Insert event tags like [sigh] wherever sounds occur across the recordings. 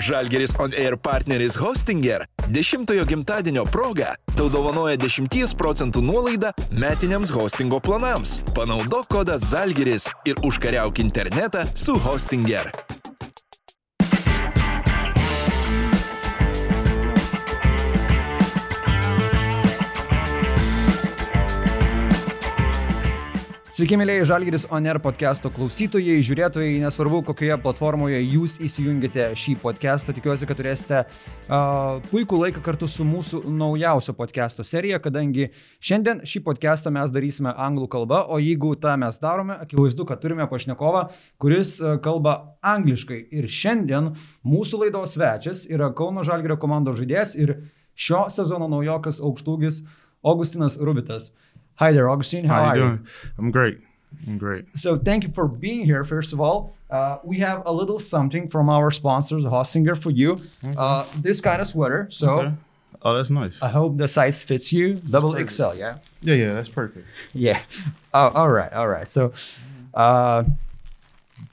Žalgeris On Air partneris Hostinger 10-ojo gimtadienio proga tau dovanoja 10 procentų nuolaidą metiniams hostingo planams. Panaudok kodą Žalgeris ir užkariauk internetą su Hostinger. Sveiki, mėlyje Žalgiris ONR podcast'o klausytojai, žiūrėtojai, nesvarbu, kokioje platformoje jūs įsijungite šį podcast'ą, tikiuosi, kad turėsite uh, puikų laiką kartu su mūsų naujausio podcast'o serija, kadangi šiandien šį podcast'ą mes darysime anglų kalba, o jeigu tą mes darome, akivaizdu, kad turime pašnekovą, kuris uh, kalba angliškai. Ir šiandien mūsų laidos svečias yra Kauno Žalgirio komandos žaidėjas ir šio sezono naujokas aukštūgis Augustinas Rubitas. Hi there, Augustine. How, How are you you? doing? I'm great. I'm great. So thank you for being here. First of all, uh, we have a little something from our sponsors, Hostinger, for you. Uh, this kind of sweater. So Okay. Oh, that's nice. I hope the size fits you. Double XL, yeah. yeah, yeah, that's perfect. Yeah. [laughs] Oh, all right, all right. So, uh,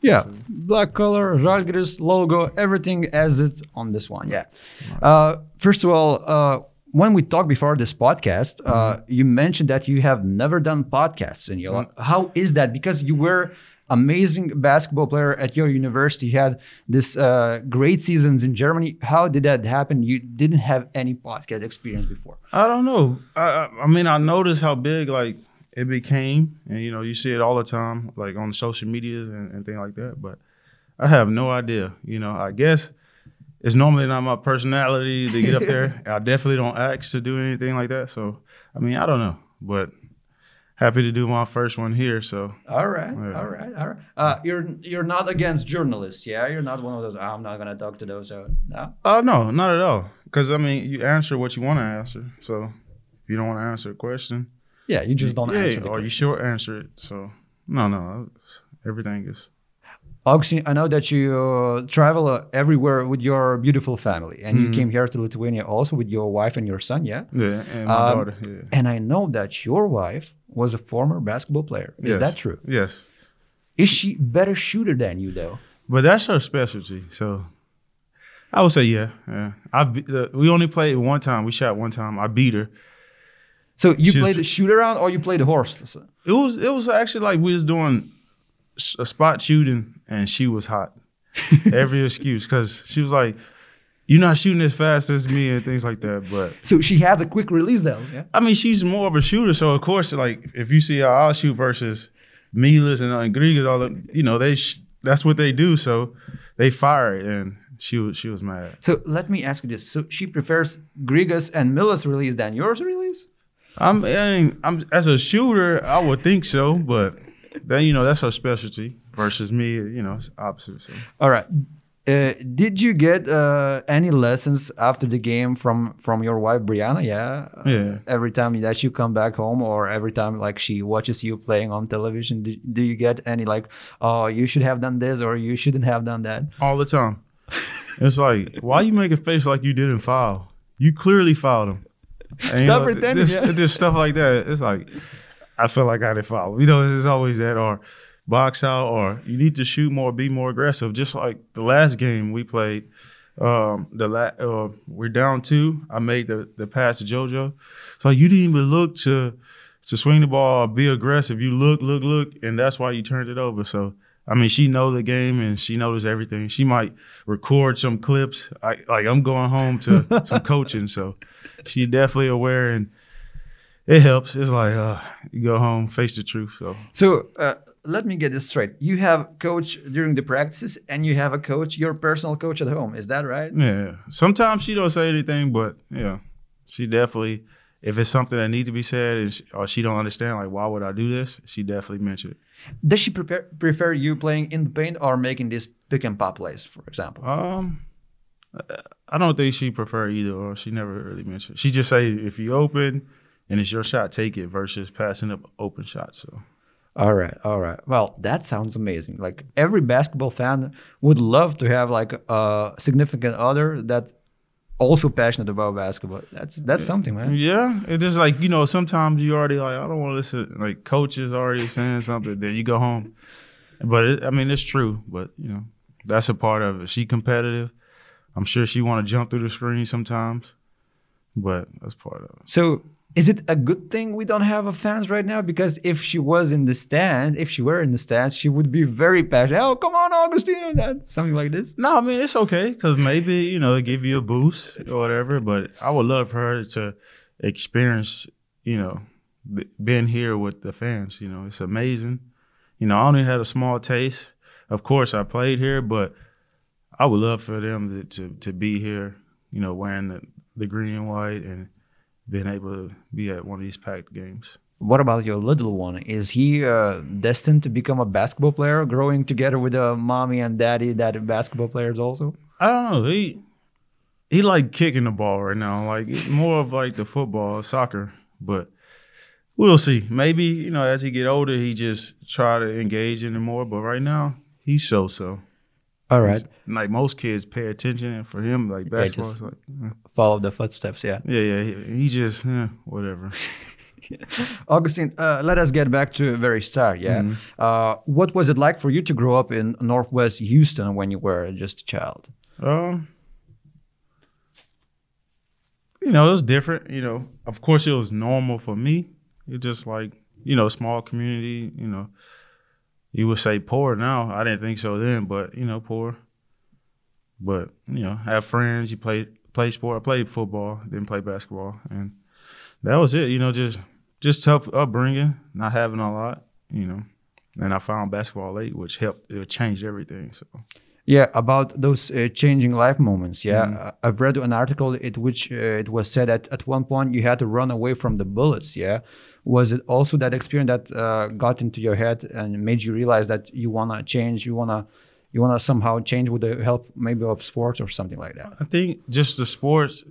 yeah, black color, Žalgiris logo, everything as it's on this one. Yeah. Uh, first of all, uh, when we talked before this podcast, uh, you mentioned that you have never done podcasts in your life. How is that? Because you were amazing basketball player at your university, you had this uh, great seasons in Germany. How did that happen? You didn't have any podcast experience before. I don't know. I, I, I mean, I noticed how big like it became, and you know, you see it all the time, like on social medias and, and things like that. But I have no idea. You know, I guess it's normally not my personality to get up there. [laughs] I definitely don't ask to do anything like that. So, I mean, I don't know, but happy to do my first one here. So, All right, Yeah. all right, all right. Uh, you're you're not against journalists, yeah? You're not one of those. "Oh, I'm not gonna talk to those. So no. oh no, not at all. Because I mean, you answer what you want to answer. So, if you don't want to answer a question, Yeah, you just don't yeah, answer. Or you question. short answer it. So, no, no, everything is. Augustine, I know that you uh, travel uh, everywhere with your beautiful family, and you Mhm. came here to Lithuania also with your wife and your son, yeah. Yeah, and my Um, daughter. Yeah. And I know that your wife was a former basketball player. Is Yes. that true? Yes, Is she better shooter than you though? but that's her specialty. So, I would say yeah. Yeah, I the, we only played one time. We shot one time. I beat her. So you She's- play the shoot around or you play the horse? It was it was actually like we was doing a spot shooting, and she was hot. [laughs] Every excuse because she was like, "You're not shooting as fast as me" and things like that. But So she has a quick release though, yeah. I mean, she's more of a shooter, so of course, like if you see how I'll shoot versus Milas and, uh, and Grigas, all the, you know, they sh- that's what they do. So they fire it, and she was she was mad. So let me ask you this: So she prefers Grigas and Miller's release than yours release? I'm I mean, I'm as a shooter, I would think so, but then you know that's her specialty versus me. You know, it's opposite. So. All right. Uh, did you get uh, any lessons after the game from from your wife Brianna? Yeah. Uh, Yeah. every time that you come back home, or every time like she watches you playing on television, do, do you get any like, oh, you should have done this or you shouldn't have done that? all the time. It's like, why you make a face like you didn't foul? You clearly fouled him. [laughs] And, Stop pretending, This, yeah. stuff like that. It's like, I feel like I didn't follow. You know, it's always that or box out or you need to shoot more, be more aggressive. Just like the last game we played, um, the la- uh, we're down two. I made the the pass to JoJo. So you didn't even look to to swing the ball, or be aggressive. You look, look, look, and that's why you turned it over. So I mean, she know the game and she knows everything. She might record some clips. I, like I'm going home to [laughs] some coaching, so she definitely aware and it helps. It's like uh, you go home, face the truth. So So uh, let me get this straight: you have coach during the practices, and you have a coach, your personal coach at home. Is that right? yeah, sometimes she don't say anything, but yeah, she definitely. If it's something that needs to be said, and she, or she don't understand, like why would I do this? She definitely mentioned it. Does she prepare, prefer you playing in the paint or making these pick and pop plays, for example? Um, I don't think she prefer either, or she never really mentioned. She just say if you open and it's your shot, take it versus passing up open shots. So All right, all right. Well, that sounds amazing. Like every basketball fan would love to have like a significant other that also passionate about basketball. That's that's something, man. yeah, it's just like you know sometimes you already like I don't want to listen. Like coaches already saying something, then you go home. But it, I mean it's true. But you know that's a part of it. She competitive. I'm sure she want to jump through the screen sometimes, but that's part of it. So is it a good thing we don't have a fans right now? Because if she was in the stand, if she were in the stands, she would be very passionate. Oh, come on, Augustine, that something like this. No, I mean it's okay because maybe you know give you a boost or whatever. But I would love for her to experience, you know, b- being here with the fans. You know, it's amazing. You know, I only had a small taste. Of course, I played here, but I would love for them to to, to be here. You know, wearing the, the green and white and being able to be at one of these packed games. What about your little one? Is he uh, destined to become a basketball player, growing together with a mommy and daddy that are basketball players also? I don't know. He he like kicking the ball right now, like more of like the football, soccer. But we'll see. Maybe you know as he get older, he just try to engage in it more. But right now, he's so so. All right, Like most kids pay attention, and for him, like basketball, just- is like eh. Follow the footsteps. Yeah, yeah, yeah. He, he just eh, whatever. [laughs] Augustine, uh, let us get back to the very start. Yeah, Mm-hmm. uh, what was it like for you to grow up in Northwest Houston when you were just a child? Um, you know, it was different. You know, of course, it was normal for me. It just like you know, small community. You know, you would say poor now. I didn't think so then, but you know, poor. But you know, have friends. You play play sport. I played football. Didn't play basketball, and that was it. You know, just just tough upbringing. Not having a lot. You know, and I found basketball late, which helped. It changed everything. So. Yeah, about those uh, changing life moments. Yeah, Mm-hmm. I've read an article in which uh, it was said that at one point you had to run away from the bullets. Yeah, was it also that experience that uh, got into your head and made you realize that you wanna change? You wanna you wanna somehow change with the help maybe of sports or something like that. I think just the sports,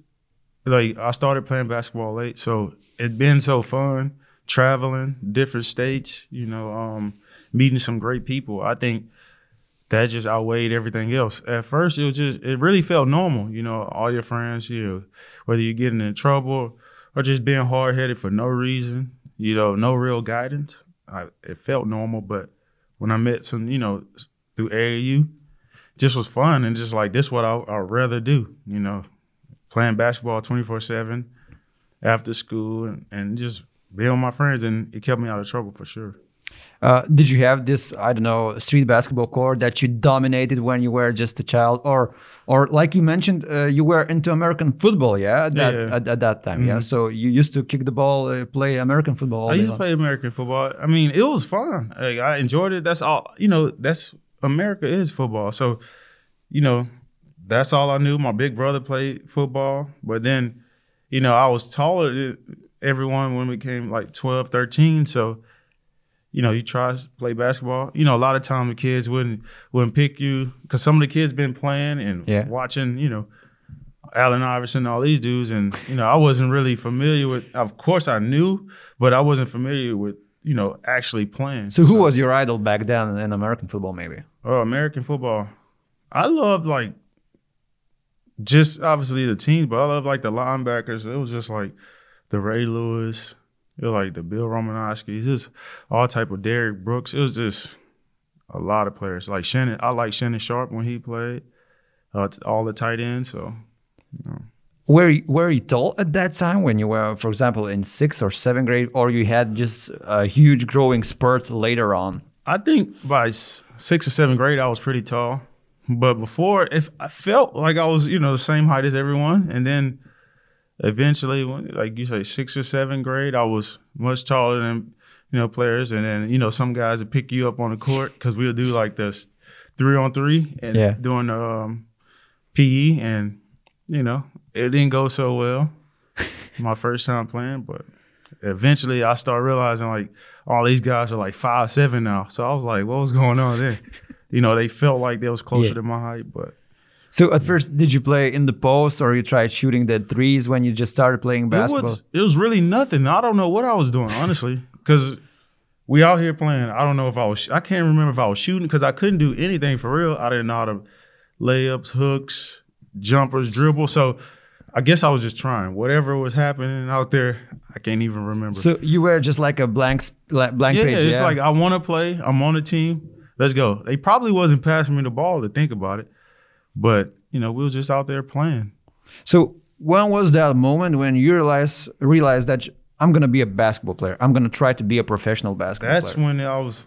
like I started playing basketball late, so it's been so fun traveling different states, you know, um, meeting some great people. I think that just outweighed everything else. At first, it was just it really felt normal, you know, all your friends, you know, whether you're getting in trouble or just being hard headed for no reason, you know, no real guidance. I, it felt normal, but when I met some, you know, through AAU, just was fun and just like this what I, I'd rather do, you know, playing basketball 24 7 after school and, and just being with my friends and it kept me out of trouble for sure. Uh, did you have this I don't know street basketball court that you dominated when you were just a child, or or like you mentioned, uh, you were into American football, yeah, at that Yeah. Mm-hmm. At, at that time, yeah. So you used to kick the ball, uh, play American football. All I used to play American football. I mean, it was fun. Like, I enjoyed it. That's all, you know, that's America is football. So, you know, that's all I knew. My big brother played football, but then, you know, I was taller than everyone when we came like 12, 13. So, you know, you try to play basketball. You know, a lot of time the kids wouldn't wouldn't pick you because some of the kids been playing and Yeah. watching. You know, Allen Iverson, all these dudes, and you know, I wasn't really familiar with. Of course, I knew, but I wasn't familiar with you know actually playing. So who was your idol back then in American football, maybe? Oh, American football. I love like just obviously the teams, but I love like the linebackers. It was just like the Ray Lewis, it was like the Bill Romanowski, just all type of Derrick Brooks. It was just a lot of players. Like Shannon, I like Shannon Sharpe when he played. Uh, all the tight ends. So Were you, were you tall at that time when you were, for example, in sixth or seventh grade, or you had just a huge growing spurt later on? I think by s- sixth or seventh grade, I was pretty tall. But before, if I felt like I was, you know, the same height as everyone, and then eventually, like you say, sixth or seventh grade, I was much taller than you know players, and then you know some guys would pick you up on the court because we'll do like this three on three and Yeah. doing um, PE, and you know it didn't go so well [laughs] my first time playing, but eventually I started realizing like all these guys are like five seven now. So I was like, what was going on there? You know, they felt like they was closer Yeah. to my height, but So at first, did you play in the post, or you tried shooting the threes when you just started playing it basketball? was it was really nothing. I don't know what I was doing honestly, because we out here playing. I don't know if I was. I can't remember if I was shooting because I couldn't do anything for real. I didn't know how to layups, hooks, jumpers, dribble. So I guess I was just trying. Whatever was happening out there, I can't even remember. So you were just like a blank, blank yeah, page. it's yeah? like I want to play. I'm on the team. Let's go. They probably wasn't passing me the ball to think about it, but you know, we was just out there playing. So when was that moment when you realize realized that I'm gonna be a basketball player? I'm gonna try to be a professional basketball player. That's player. when I was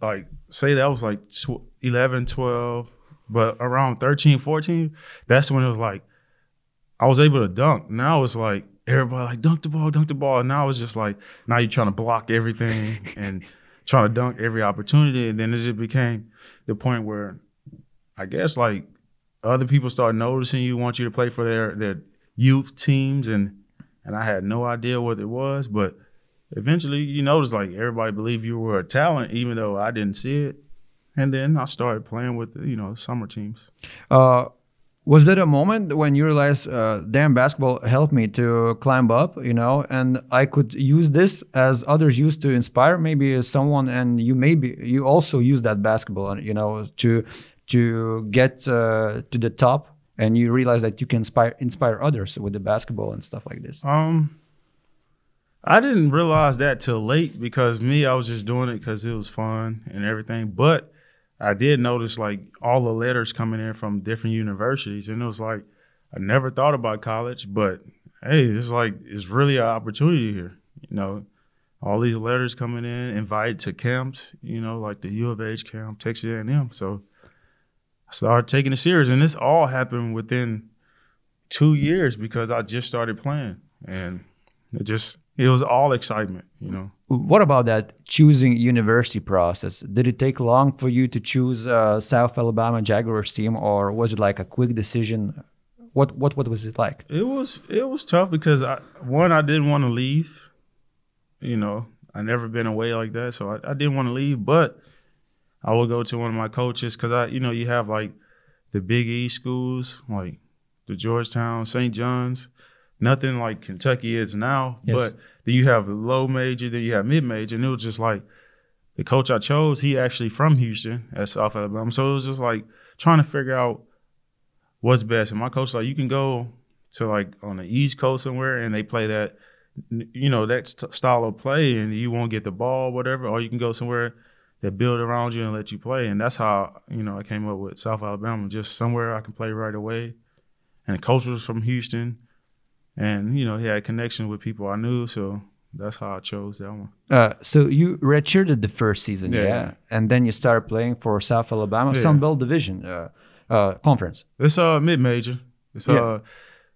like, say that was like tw- 11, 12, but around 13, 14, that's when it was like, I was able to dunk. Now it's like, everybody like, dunk the ball, dunk the ball. And now it's just like, now you're trying to block everything [laughs] and trying to dunk every opportunity. And then it just became the point where I guess like other people start noticing you, want you to play for their, their youth teams. And, and I had no idea what it was, but eventually you notice like everybody believed you were a talent even though i didn't see it and then i started playing with you know summer teams Uh, was that a moment when you realized, uh, damn, basketball helped me to climb up, you know, and I could use this as others used to inspire maybe someone, and you maybe you also use that basketball, you know, to to get uh, to the top, and you realize that you can inspire inspire others with the basketball and stuff like this. um i didn't realize that till late because me i was just doing it because it was fun and everything but i did notice like all the letters coming in from different universities and it was like i never thought about college but hey it's like it's really an opportunity here you know all these letters coming in, invited to camps, you know, like the U of H camp, Texas A&M. So I started taking it serious, and this all happened within two years because I just started playing, and it just it was all excitement, you know. What about that choosing university process? Did it take long for you to choose uh, South Alabama Jaguars team, or was it like a quick decision? What what what was it like? It was it was tough because I one I didn't want to leave. You know, I never been away like that, so I, I didn't want to leave. But I would go to one of my coaches because I, you know, you have like the Big E schools, like the Georgetown, St. John's, nothing like Kentucky is now. Yes. But then you have low major, then you have mid major, and it was just like the coach I chose. He actually from Houston at South Alabama, so it was just like trying to figure out what's best. And my coach like, you can go to like on the East Coast somewhere, and they play that, you know, that st- style of play, and you won't get the ball, whatever. Or you can go somewhere that build around you and let you play. And that's how you know I came up with South Alabama, just somewhere I can play right away. And the coach was from Houston, and you know he had connection with people I knew, so that's how I chose that one. Uh, so you redshirted the first season, yeah, Yeah. and then you started playing for South Alabama Yeah. Sun Belt Division uh, uh, conference. It's uh mid major. It's Yeah. uh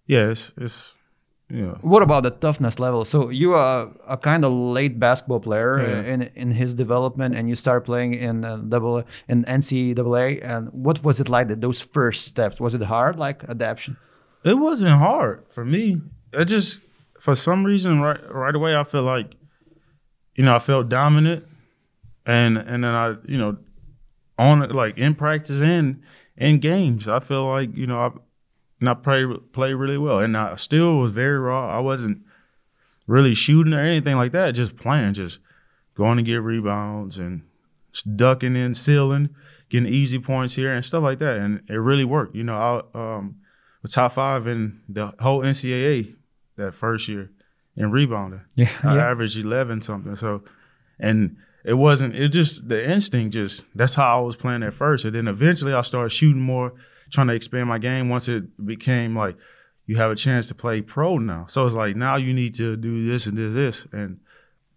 yeah, it's it's you know What about the toughness level? So you are a kind of late basketball player Yeah. in in his development, and you start playing in uh, double in NCAA. And what was it like? That those first steps was it hard, like adaptation? It wasn't hard for me. It just for some reason right right away I feel like you know I felt dominant, and and then I you know on like in practice and in games I feel like you know I and I play play really well and I still was very raw. I wasn't really shooting or anything like that. Just playing, just going to get rebounds and ducking in, sealing, getting easy points here and stuff like that. And it really worked. You know, I um, was top five in the whole NCAA that first year in rebounding. Yeah, I yeah. averaged eleven something. So, and it wasn't. It just the instinct. Just that's how I was playing at first, and then eventually I started shooting more, trying to expand my game. Once it became like you have a chance to play pro now, so it's like now you need to do this and do this, and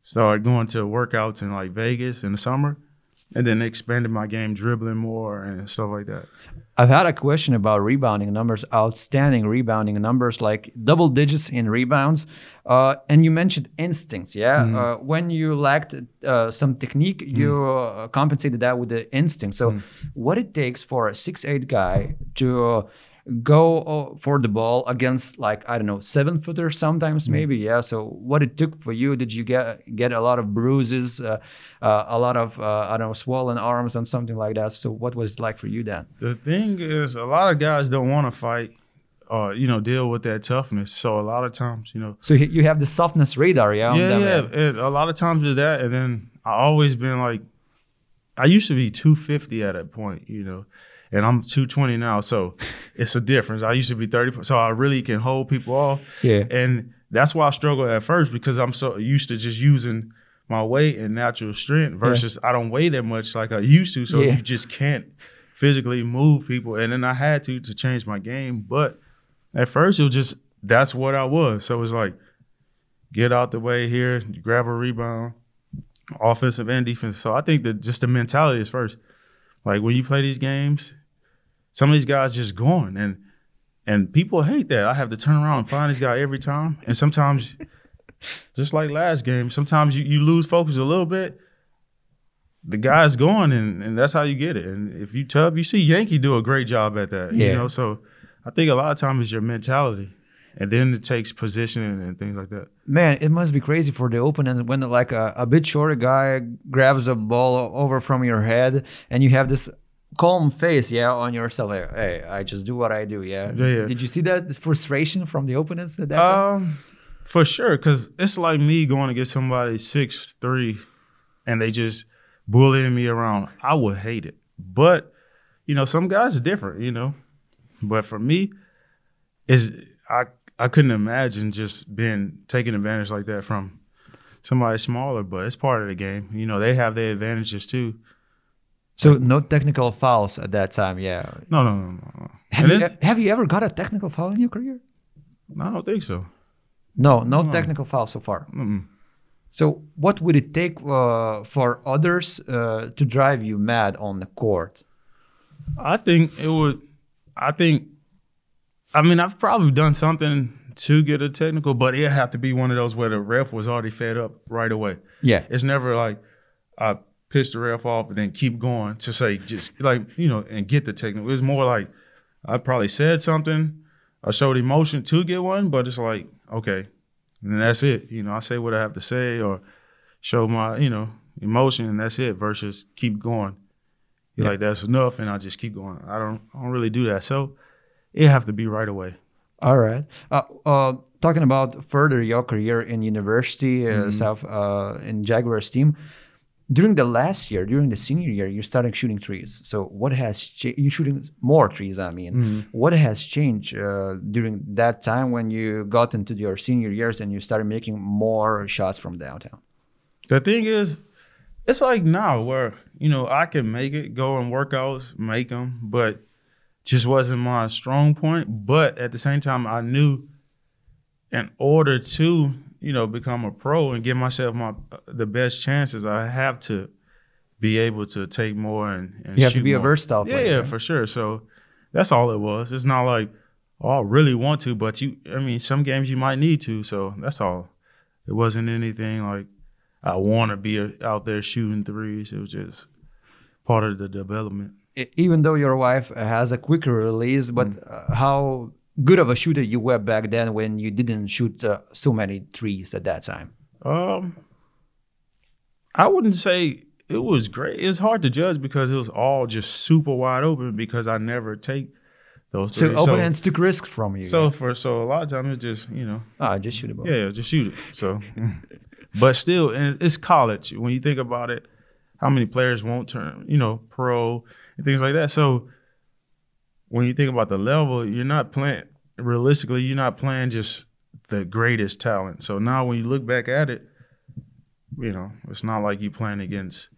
started going to workouts in like Vegas in the summer, and then expanded my game, dribbling more and stuff like that. I've had a question about rebounding numbers, outstanding rebounding numbers, like double digits in rebounds. Uh, and you mentioned instincts, yeah. Uh, when you lacked uh, some technique, you uh, compensated that with the instinct. So, what it takes for a six-eight guy to uh, go uh, for the ball against, like I don't know, seven footer sometimes, maybe, yeah. So, what it took for you? Did you get get a lot of bruises, uh, uh, a lot of uh, I don't know, swollen arms and something like that? So, what was it like for you then? The thing is, a lot of guys don't want to fight or you know deal with that toughness. So a lot of times, you know, So you have the softness radar, yeah? yeah, yeah. It, a lot of times with that, and then I always been like, I used to be 250 at that point, you know, and I'm 220 now, so it's a difference. I used to be 30, so I really can hold people off. Yeah. and that's why I struggled at first because I'm so used to just using my weight and natural strength versus I don't weigh that much like I used to, so Yeah. you just can't physically move people, and then I had to to change my game. But at first, it was just that's what I was. So it was like get out the way here, grab a rebound, offensive and defense. So I think that just the mentality is first. Like when you play these games, some of these guys just going and and people hate that. I have to turn around and find this guy every time. And sometimes, just like last game, sometimes you, you lose focus a little bit. The guy's going and, and that's how you get it. And if you tub, you see Yankee do a great job at that. Yeah. You know, so I think a lot of times it's your mentality. And then it takes positioning and things like that. Man, it must be crazy for the open opponent when like a, a bit shorter guy grabs a ball over from your head and you have this calm face, yeah, on yourself. Like, hey, I just do what I do, yeah. Yeah, yeah. Did you see that frustration from the opponents at that time? Um, for sure, because it's like me going to get somebody six three, and they just bullying me around. I would hate it, but you know, some guys are different, you know. But for me, is I I couldn't imagine just being taken advantage like that from somebody smaller. But it's part of the game, you know. They have their advantages too. So no technical fouls at that time, yeah. No, no, no, no. no. Have you, it's- have you ever got a technical foul in your career? I don't think so. No, no technical foul so far. Mm-mm. So what would it take uh, for others uh, to drive you mad on the court? I think it would. I think. I mean, I've probably done something to get a technical, but it have to be one of those where the ref was already fed up right away. Yeah. It's never like I piss the ref off and then keep going to say just like you know and get the technical. It's more like I probably said something, I showed emotion to get one, but it's like okay, and that's it. You know, I say what I have to say or show my you know emotion, and that's it. Versus keep going. You're Yeah. like that's enough, and I just keep going. I don't I don't really do that. So it have to be right away. All right. Uh, uh, talking about further your career in university, uh, South uh, in Jaguars team. During the last year, during the senior year, you started shooting trees. So what has cha- you shooting more trees? I mean, what has changed uh, during that time when you got into your senior years and you started making more shots from downtown? The thing is, it's like now where you know I can make it, go and workouts, make them, but just wasn't my strong point. But at the same time, I knew in order to you know become a pro and give myself my the best chances, I have to be able to take more and, and You have to be a more. versatile Yeah, player, yeah, right? for sure. So that's all it was. It's not like oh I really want to, but you. I mean, some games you might need to. So that's all. It wasn't anything like I want to be a- out there shooting threes. It was just part of the development. Even though your wife has a quicker release, but Mm. uh, how good of a shooter you were back then when you didn't shoot uh, so many threes at that time? Um, I wouldn't say it was great. It's hard to judge because it was all just super wide open because I never take those So threes. opponents took risks from you. so, so for so a lot of times it's just you know ah, just shoot ball. Yeah, just shoot it. So, [laughs] but still, and it's college. When you think about it, how many players won't turn, you know, pro and things like that. So, when you think about the level, you're not playing realistically. You're not playing just the greatest talent. So now, when you look back at it, you know, it's not like you playing against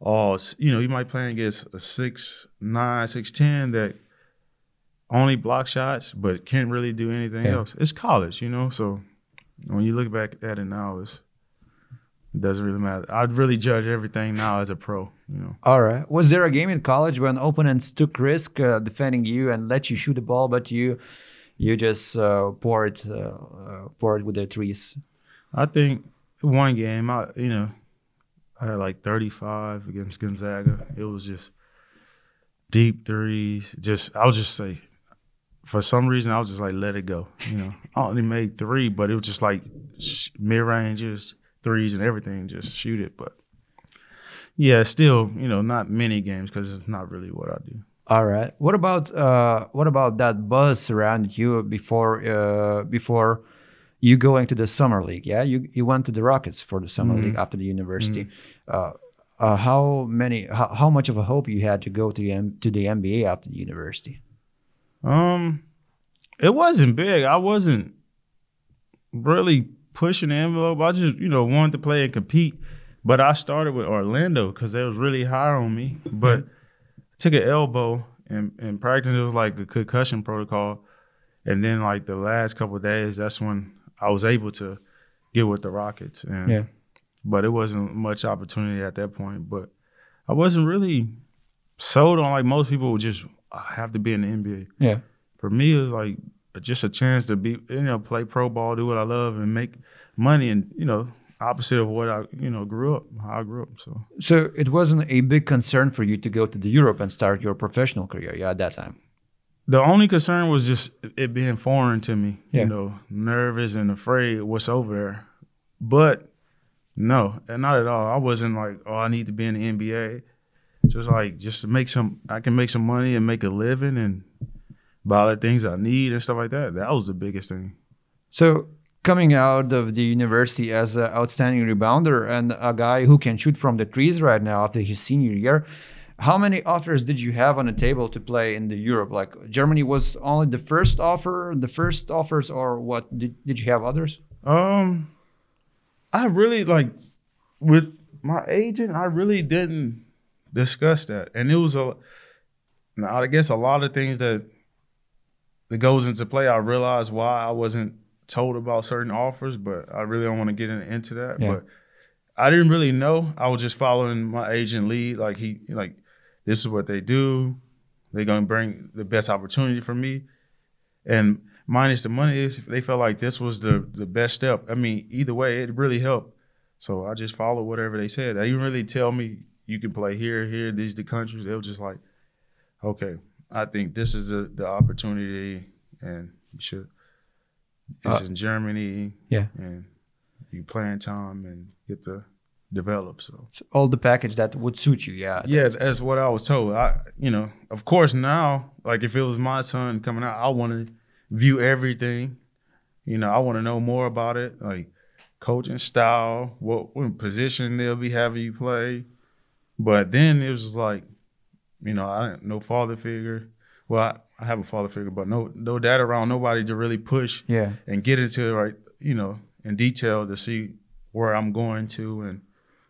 all. You know, you might play against a six nine, six ten that only block shots, but can't really do anything Yeah. else. It's college, you know. So when you look back at it now, it's, it doesn't really matter. I'd really judge everything now as a pro, you know. All right. Was there a game in college when opponents took risk uh, defending you and let you shoot the ball, but you you just uh, pour it uh, uh, pour it with the threes? I think one game, I you know, I had like 35 against Gonzaga. It was just deep threes. Just I was just say, for some reason, I was just like let it go. You know, I only made three, but it was just like mid ranges, threes, and everything. Just shoot it, but. Yeah, still, you know, not many games because it's not really what I do. All right. What about uh, what about that buzz around you before uh, before you going to the summer league? Yeah, you you went to the Rockets for the summer league after the university. Uh, uh, how many? How, how much of a hope you had to go to the M- to the NBA after the university? Um, it wasn't big. I wasn't really pushing the envelope. I just, you know, wanted to play and compete. But I started with Orlando because they was really high on me. But I took an elbow and in practice it was like a concussion protocol, and then like the last couple of days, that's when I was able to get with the Rockets. And, Yeah. But it wasn't much opportunity at that point. But I wasn't really sold on like most people would just have to be in the NBA. Yeah. For me, it was like just a chance to be, you know, play pro ball, do what I love, and make money. And you know, opposite of what I, you know, grew up, how I grew up. So So it wasn't a big concern for you to go to the Europe and start your professional career, yeah, at that time. the only concern was just it being foreign to me. Yeah. You know, nervous and afraid what's over there. But no, and not at all. I wasn't like, oh, I need to be in the NBA. Just like just to make some, I can make some money and make a living and buy the things I need and stuff like that. That was the biggest thing. So coming out of the university as an outstanding rebounder and a guy who can shoot from the trees right now after his senior year, how many offers did you have on the table to play in the Europe? Like Germany was only the first offer, the first offers, or what? Did, did you have others? Um, I really like with my agent. I really didn't discuss that, and it was a. Now I guess a lot of things that that goes into play. I realized why I wasn't told about certain offers, but I really don't want to get into that. Yeah. But I didn't really know. I was just following my agent lead. Like he, like this is what they do. They're gonna bring the best opportunity for me, and minus the money is they felt like this was the the best step. I mean, either way, it really helped. So I just followed whatever they said. They didn't really tell me you can play here, here, these the countries. They were just like, okay, I think this is the the opportunity, and you should. It's Uh, in Germany, Yeah. and you plan time and get to develop. So So all the package that would suit you, yeah. yeah, that's what I was told. I, you know, of course now, like if it was my son coming out, I want to view everything. You know, I want to know more about it, like coaching style, what, what position they'll be having you play. But then it was like, you know, I no father figure. Well, I, I have a father figure, but no no dad around, nobody to really push Yeah. and get into it right, you know, in detail to see where I'm going to and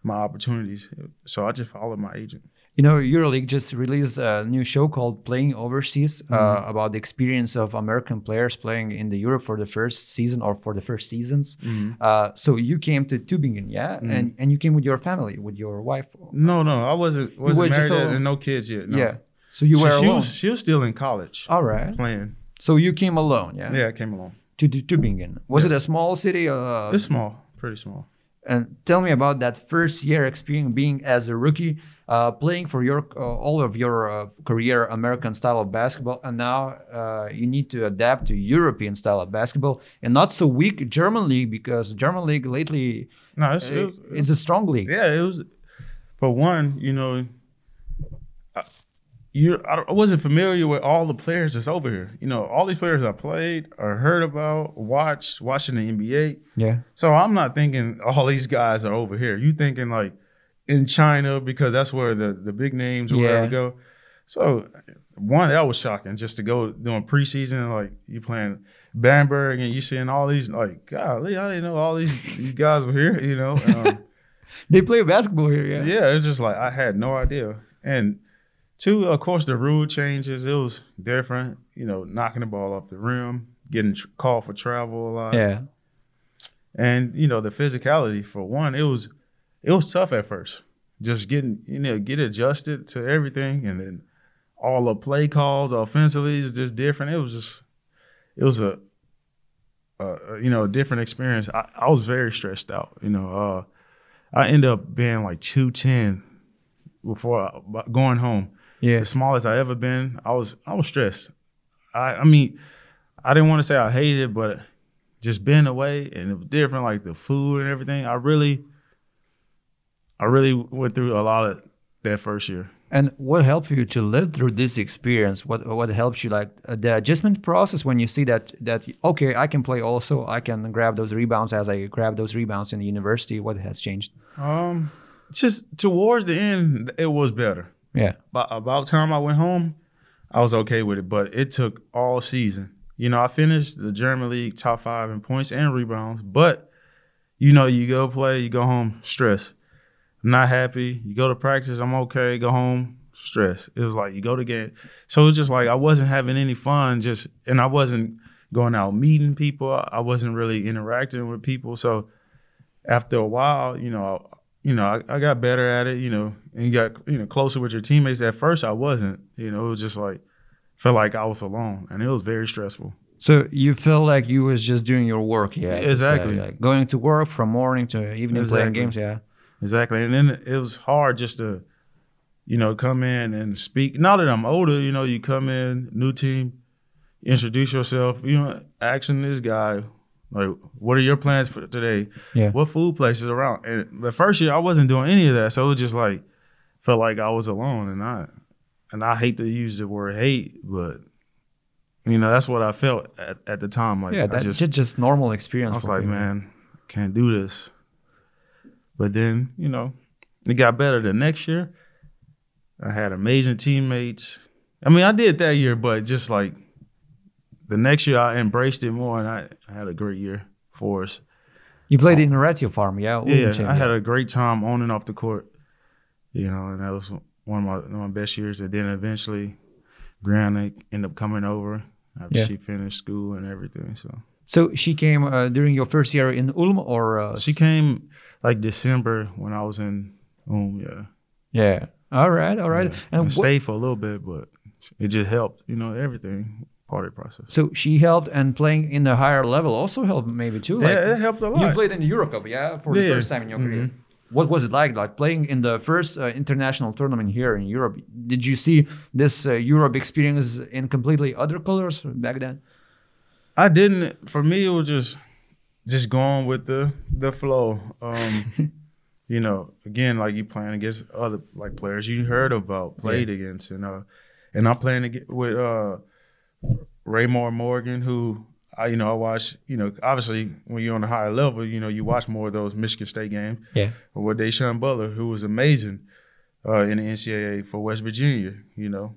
my opportunities. So I just followed my agent. You know, EuroLeague just released a new show called Playing Overseas uh, about the experience of American players playing in the Europe for the first season or for the first seasons. Uh, so you came to Tübingen, yeah, and and you came with your family, with your wife. No, no, I wasn't wasn't married all- and no kids yet. No. Yeah. So you were she, she alone. was she was still in college All right. playing. So you came alone, yeah. Yeah, I came alone To, to Tübingen. Was it a small city? Uh, It's small, pretty small. And tell me about that first year experience being as a rookie, uh, playing for your uh, all of your uh, career American style of basketball, and now uh, you need to adapt to European style of basketball, and not so weak German league because German league lately No, it's, it uh, was, it's a strong league. yeah, it was. For one, you know, you I, wasn't familiar with all the players that's over here. You know, all these players I played or heard about, watched, watching the NBA. Yeah, So I'm not thinking all these guys are over here. You thinking like in China because that's where the the big names or Yeah. wherever go. So one that was shocking just to go doing preseason like you playing Bamberg and you seeing all these like golly I didn't know all these, [laughs] these guys were here. You know. Um, [laughs] they play basketball here. Yeah, yeah, it's just like I had no idea. And two, of course, the rule changes. It was different. You know, knocking the ball off the rim, getting tr- called for travel a lot. yeah. and you know the physicality for one it was it was tough at first just getting you know get adjusted to everything and then all the play calls offensively is just different it was just it was a, a you know a different experience I, I was very stressed out you know uh i ended up being like 210 before I, going home yeah. the smallest I ever been. I was I was stressed. I I mean, I didn't want to say I hated it, but just being away and it was different, like the food and everything. I really, I really went through a lot of that first year. And what helped you to live through this experience? What what helps you like uh, the adjustment process when you see that that okay, I can play also, I can grab those rebounds as I grab those rebounds in the university. What has changed? Um, just towards the end, it was better. Yeah, About about time I went home, I was okay with it. But it took all season. You know, I finished the German league top five in points and rebounds. But you know, you go play, you go home stressed, not happy. You go to practice, I'm okay. Go home stress. It was like you go to game. So it was just like I wasn't having any fun. Just and I wasn't going out meeting people. I wasn't really interacting with people. So after a while, you know, you know, I, I got better at it. You know, and you got you know closer with your teammates. At first, I wasn't. You know, it was just like felt like I was alone, and it was very stressful. So you feel like you was just doing your work, yeah? Exactly. like going to work from morning to evening, playing games, yeah. Exactly. And then it was hard just to, you know, come in and speak. Now that I'm older, you know, you come in, new team, introduce yourself, you know, asking this guy, like, what are your plans for today? Yeah. What food places around? And the first year I wasn't doing any of that. So it was just like felt like I was alone and I and I hate to use the word hate, but you know, that's what I felt at, at the time. Like Yeah, that's just just, normal experience. I was like, people. man, can't do this. But then, you know, it got better the next year. I had amazing teammates. I mean, I did that year, but just like the next year, I embraced it more, and I, I had a great year for us. You played in the ratiopharm, yeah? Yeah, I had a great time on and off the court. You know, and that was one of my, one of my best years. And then eventually, Brianna ended up coming over after Yeah. she finished school and everything. So So she came uh, during your first year in Ulm, or uh, She came like December when I was in Ulm, yeah. Yeah. All right, all right. Yeah. And what- stayed for a little bit, but it just helped, you know, everything part of the process. so she helped, and playing in the higher level also helped, maybe too. Like, yeah, it helped a lot. You played in the Euro Cup, yeah, for the Yeah. first time in your career. Mhm. What was it like, like playing in the first uh, international tournament here in Europe? Did you see this uh, Europe experience in completely other colors back then? I didn't. For me, it was just just going with the the flow. Um, [laughs] you know, again, like you playing against other like players you heard about, played against, and uh, and I'm playing with uh, Raymar Morgan, who I you know I watch. You know, obviously when you're on a higher level, you know you watch more of those Michigan State games. Yeah. or with Da'Sean Butler, who was amazing uh, in the NCAA for West Virginia, you know,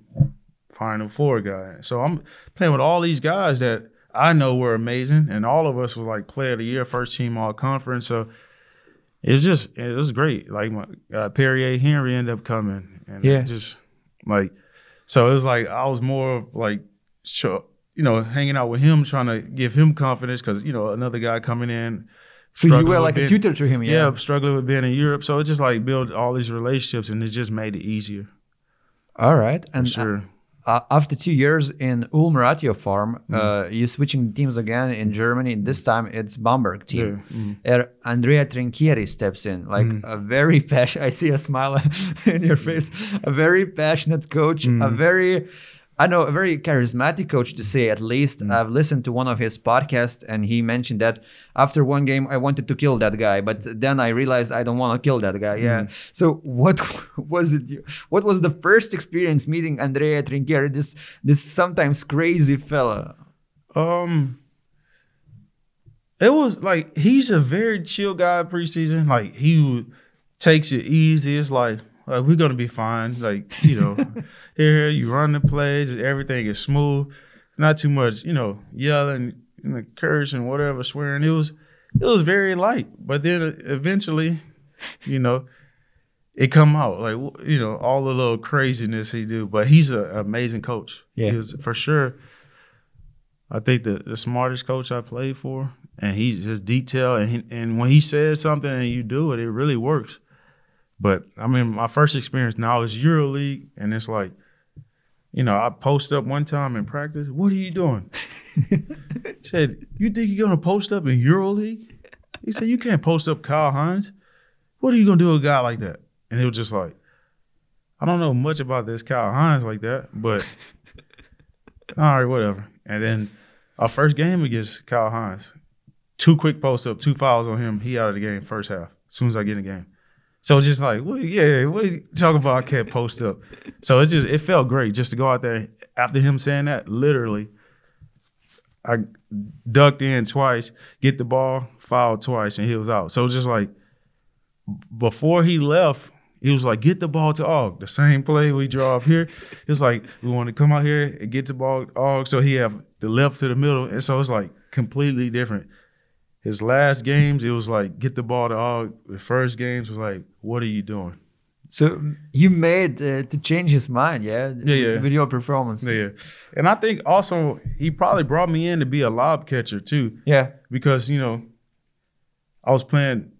Final Four guy. So I'm playing with all these guys that I know were amazing, and all of us were like player of the year, first team all conference. So it's just it was great. Like my, uh, Perrier Henry ended up coming, and Yeah. just like so it was like I was more like. So, you know, hanging out with him, trying to give him confidence because you know another guy coming in, So you were like a tutor to him, yeah. yeah, struggling with being in Europe. So it just like build all these relationships, and it just made it easier. All right. And sure. uh, after two years in Ulm ratiopharm, Mm. uh, you're switching teams again in Germany. This time it's Bamberg team. Yeah, mm. Er, Andrea Trinchieri steps in, like Mm. a very passionate. I see a smile [laughs] in your face. A very passionate coach. A Mm. very, I know, a very charismatic coach to say at least. Mm. I've listened to one of his podcasts, and he mentioned that after one game, I wanted to kill that guy, but then I realized I don't want to kill that guy. Yeah. Mm. So what [laughs] was it? What was the first experience meeting Andrea Trinchieri? This this sometimes crazy fella. Um, it was like he's a very chill guy preseason. Like he takes it easy. It's like like we're gonna be fine. Like you know, [laughs] here you run the plays, everything is smooth. Not too much, you know, yelling, you know, cursing, whatever, swearing. It was it was very light. But then eventually, you know, it come out like you know all the little craziness he do. But he's an amazing coach. Yeah. he is for sure. I think the, the smartest coach I played for, and he's just detail and he, and when he says something and you do it, it really works. But I mean, my first experience now is EuroLeague, and it's like, you know, I post up one time in practice. What are you doing? [laughs] he said, "You think you're gonna post up in EuroLeague?" He said, "You can't post up Kyle Hines. What are you gonna do with a guy like that?" And it was just like, I don't know much about this Kyle Hines like that, but [laughs] all right, whatever. And then our first game against Kyle Hines, two quick post up, two fouls on him. He out of the game first half. As soon as I get in the game, so just like, what, yeah, what are you talking about? I can't post up. So it just it felt great just to go out there after him saying that. Literally, I ducked in twice, get the ball, fouled twice, and he was out. So just like before he left, he was like, get the ball to Og. The same play we draw up here. It's like, we want to come out here and get the ball Og. So he have the left to the middle. And so it's like completely different. His last games, it was like, get the ball to all. The first games was like, what are you doing? So you made uh, to change his mind, yeah? Yeah, yeah. With your performance. Yeah, yeah. and I think also he probably brought me in to be a lob catcher too, Yeah. because you know I was playing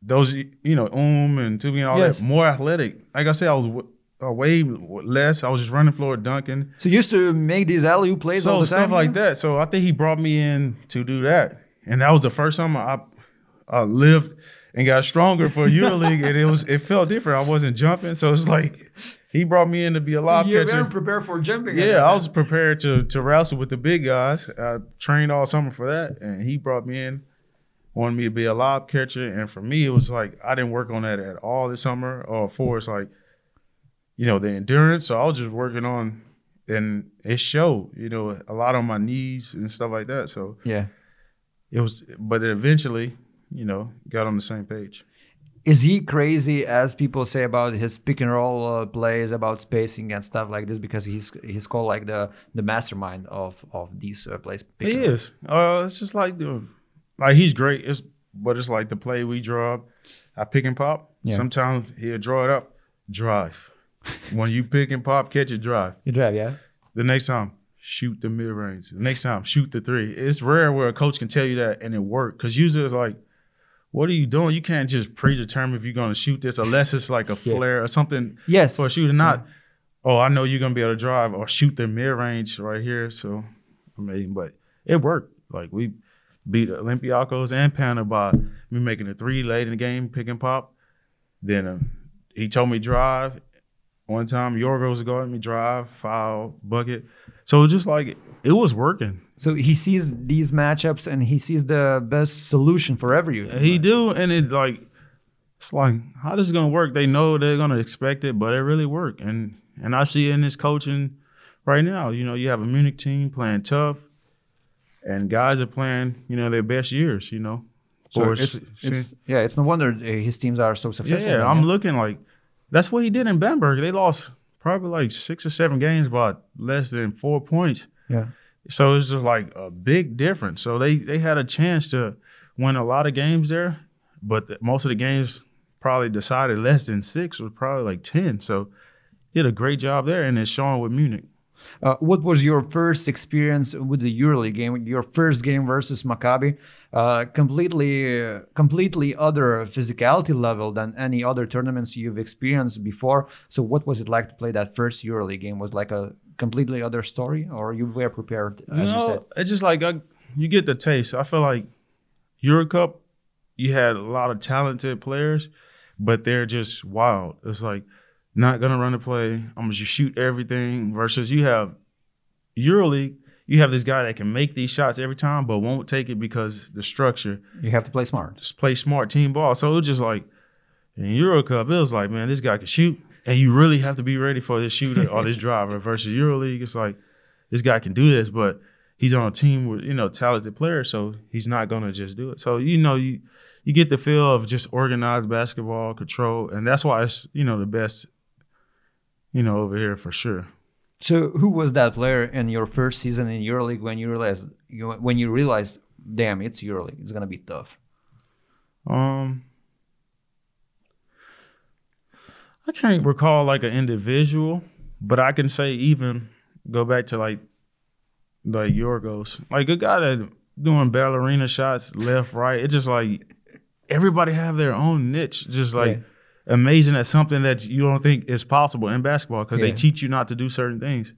those you know um and Tubi and all Yes. that more athletic. Like I said, I was w- uh, way less. I was just running floor dunking. So you used to make these alley plays all so the stuff like that. So I think he brought me in to do that, and that was the first time I, I lived and got stronger for EuroLeague, and it was it felt different. I wasn't jumping, so it's like he brought me in to be a So lob you catcher. weren't prepared for jumping. Yeah, I was prepared to to wrestle with the big guys. I trained all summer for that, and he brought me in, wanted me to be a lob catcher. And for me, it was like I didn't work on that at all this summer. Or for it's like, you know, the endurance. So I was just working on, and it showed. You know, a lot on my knees and stuff like that. So Yeah. It was, but it eventually, you know, got on the same page. Is he crazy as people say about his pick and roll uh, plays, about spacing and stuff like this? Because he's he's called like the the mastermind of of these uh, plays. He is. Uh, it's just like the, like he's great. It's but it's like the play we draw up. I pick and pop. Yeah. Sometimes he'll draw it up, drive. when you pick and pop, catch it, drive. You drive, yeah. The next time, shoot the mid range. The next time, shoot the three. It's rare where a coach can tell you that and it work. Cause usually it's like, what are you doing? You can't just predetermine if you're gonna shoot this unless it's like a [laughs] Yeah. flare or something Yes. for a shooter. Not, oh, I know you're gonna be able to drive or shoot the mid range right here. So, I mean, but it worked. Like we beat Olympiacos and Panda by me making a three late in the game, pick and pop. Then uh, he told me drive. One time, Yorgos guarding me drive, foul, bucket. So just like it was working. So he sees these matchups and he sees the best solution for every. He do, and it like it's like how this is gonna work. They know they're gonna expect it, but it really worked. And and I see it in this coaching right now. You know, you have a Munich team playing tough, and guys are playing you know their best years. You know, So it's, it's, yeah, it's no wonder uh, his teams are so successful. yeah, I'm looking like that's what he did in Bamberg. They lost probably like six or seven games by less than four points. yeah. So it's just like a big difference. So they they had a chance to win a lot of games there, but the, most of the games probably decided less than six was probably like ten. So did a great job there, and it's showing with Munich. Uh, what was your first experience with the EuroLeague game? Your first game versus Maccabi, uh, completely, uh, completely other physicality level than any other tournaments you've experienced before. So, what was it like to play that first EuroLeague game? Was like a completely other story, or you were prepared? As you, you said? it's just like I, you get the taste. I feel like Euro Cup, you had a lot of talented players, but they're just wild. It's like not gonna run the play. I'm gonna just shoot everything. Versus you have EuroLeague, you have this guy that can make these shots every time, but won't take it because the structure. You have to play smart. Just play smart team ball. So it was just like in Euro Cup, it was like, man, this guy can shoot, and you really have to be ready for this shooter or this [laughs] driver. Versus EuroLeague, it's like this guy can do this, but he's on a team with you know talented players, so he's not gonna just do it. So you know you you get the feel of just organized basketball control, and that's why it's you know the best, you know over here for sure. So, who was that player in your first season in EuroLeague when you realized you, when you realized, damn, it's EuroLeague, it's gonna be tough. Um, I can't recall like an individual, but I can say even go back to like like Yorgos, like a guy that doing ballerina shots left, right. It's just like everybody have their own niche. Just like amazing at something that you don't think is possible in basketball because Yeah. they teach you not to do certain things.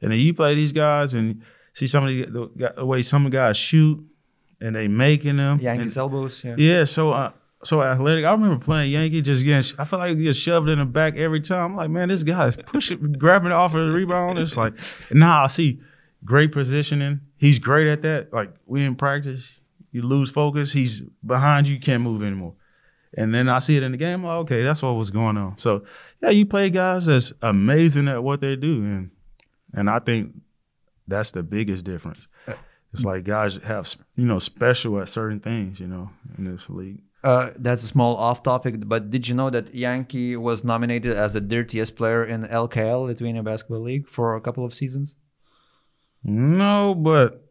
And then you play these guys and see some of the, the, way some guys shoot and they making them. and- Yankees elbows, yeah. yeah, so uh, so athletic. I remember playing Yankee, just getting. I feel like he gets shoved in the back every time. I'm like, man, this guy is pushing, grabbing it off of the rebound. It's like, [laughs] now I see great positioning. He's great at that. Like we in practice, you lose focus. He's behind you, you can't move anymore. And then I see it in the game. Like, okay, that's what was going on. So yeah, you play guys that's amazing at what they do, and and I think that's the biggest difference. It's like guys have you know special at certain things, you know, in this league. Uh, that's a small off topic, but did you know that Yankee was nominated as the dirtiest player in LKL, Lithuania Basketball League, for a couple of seasons? No, but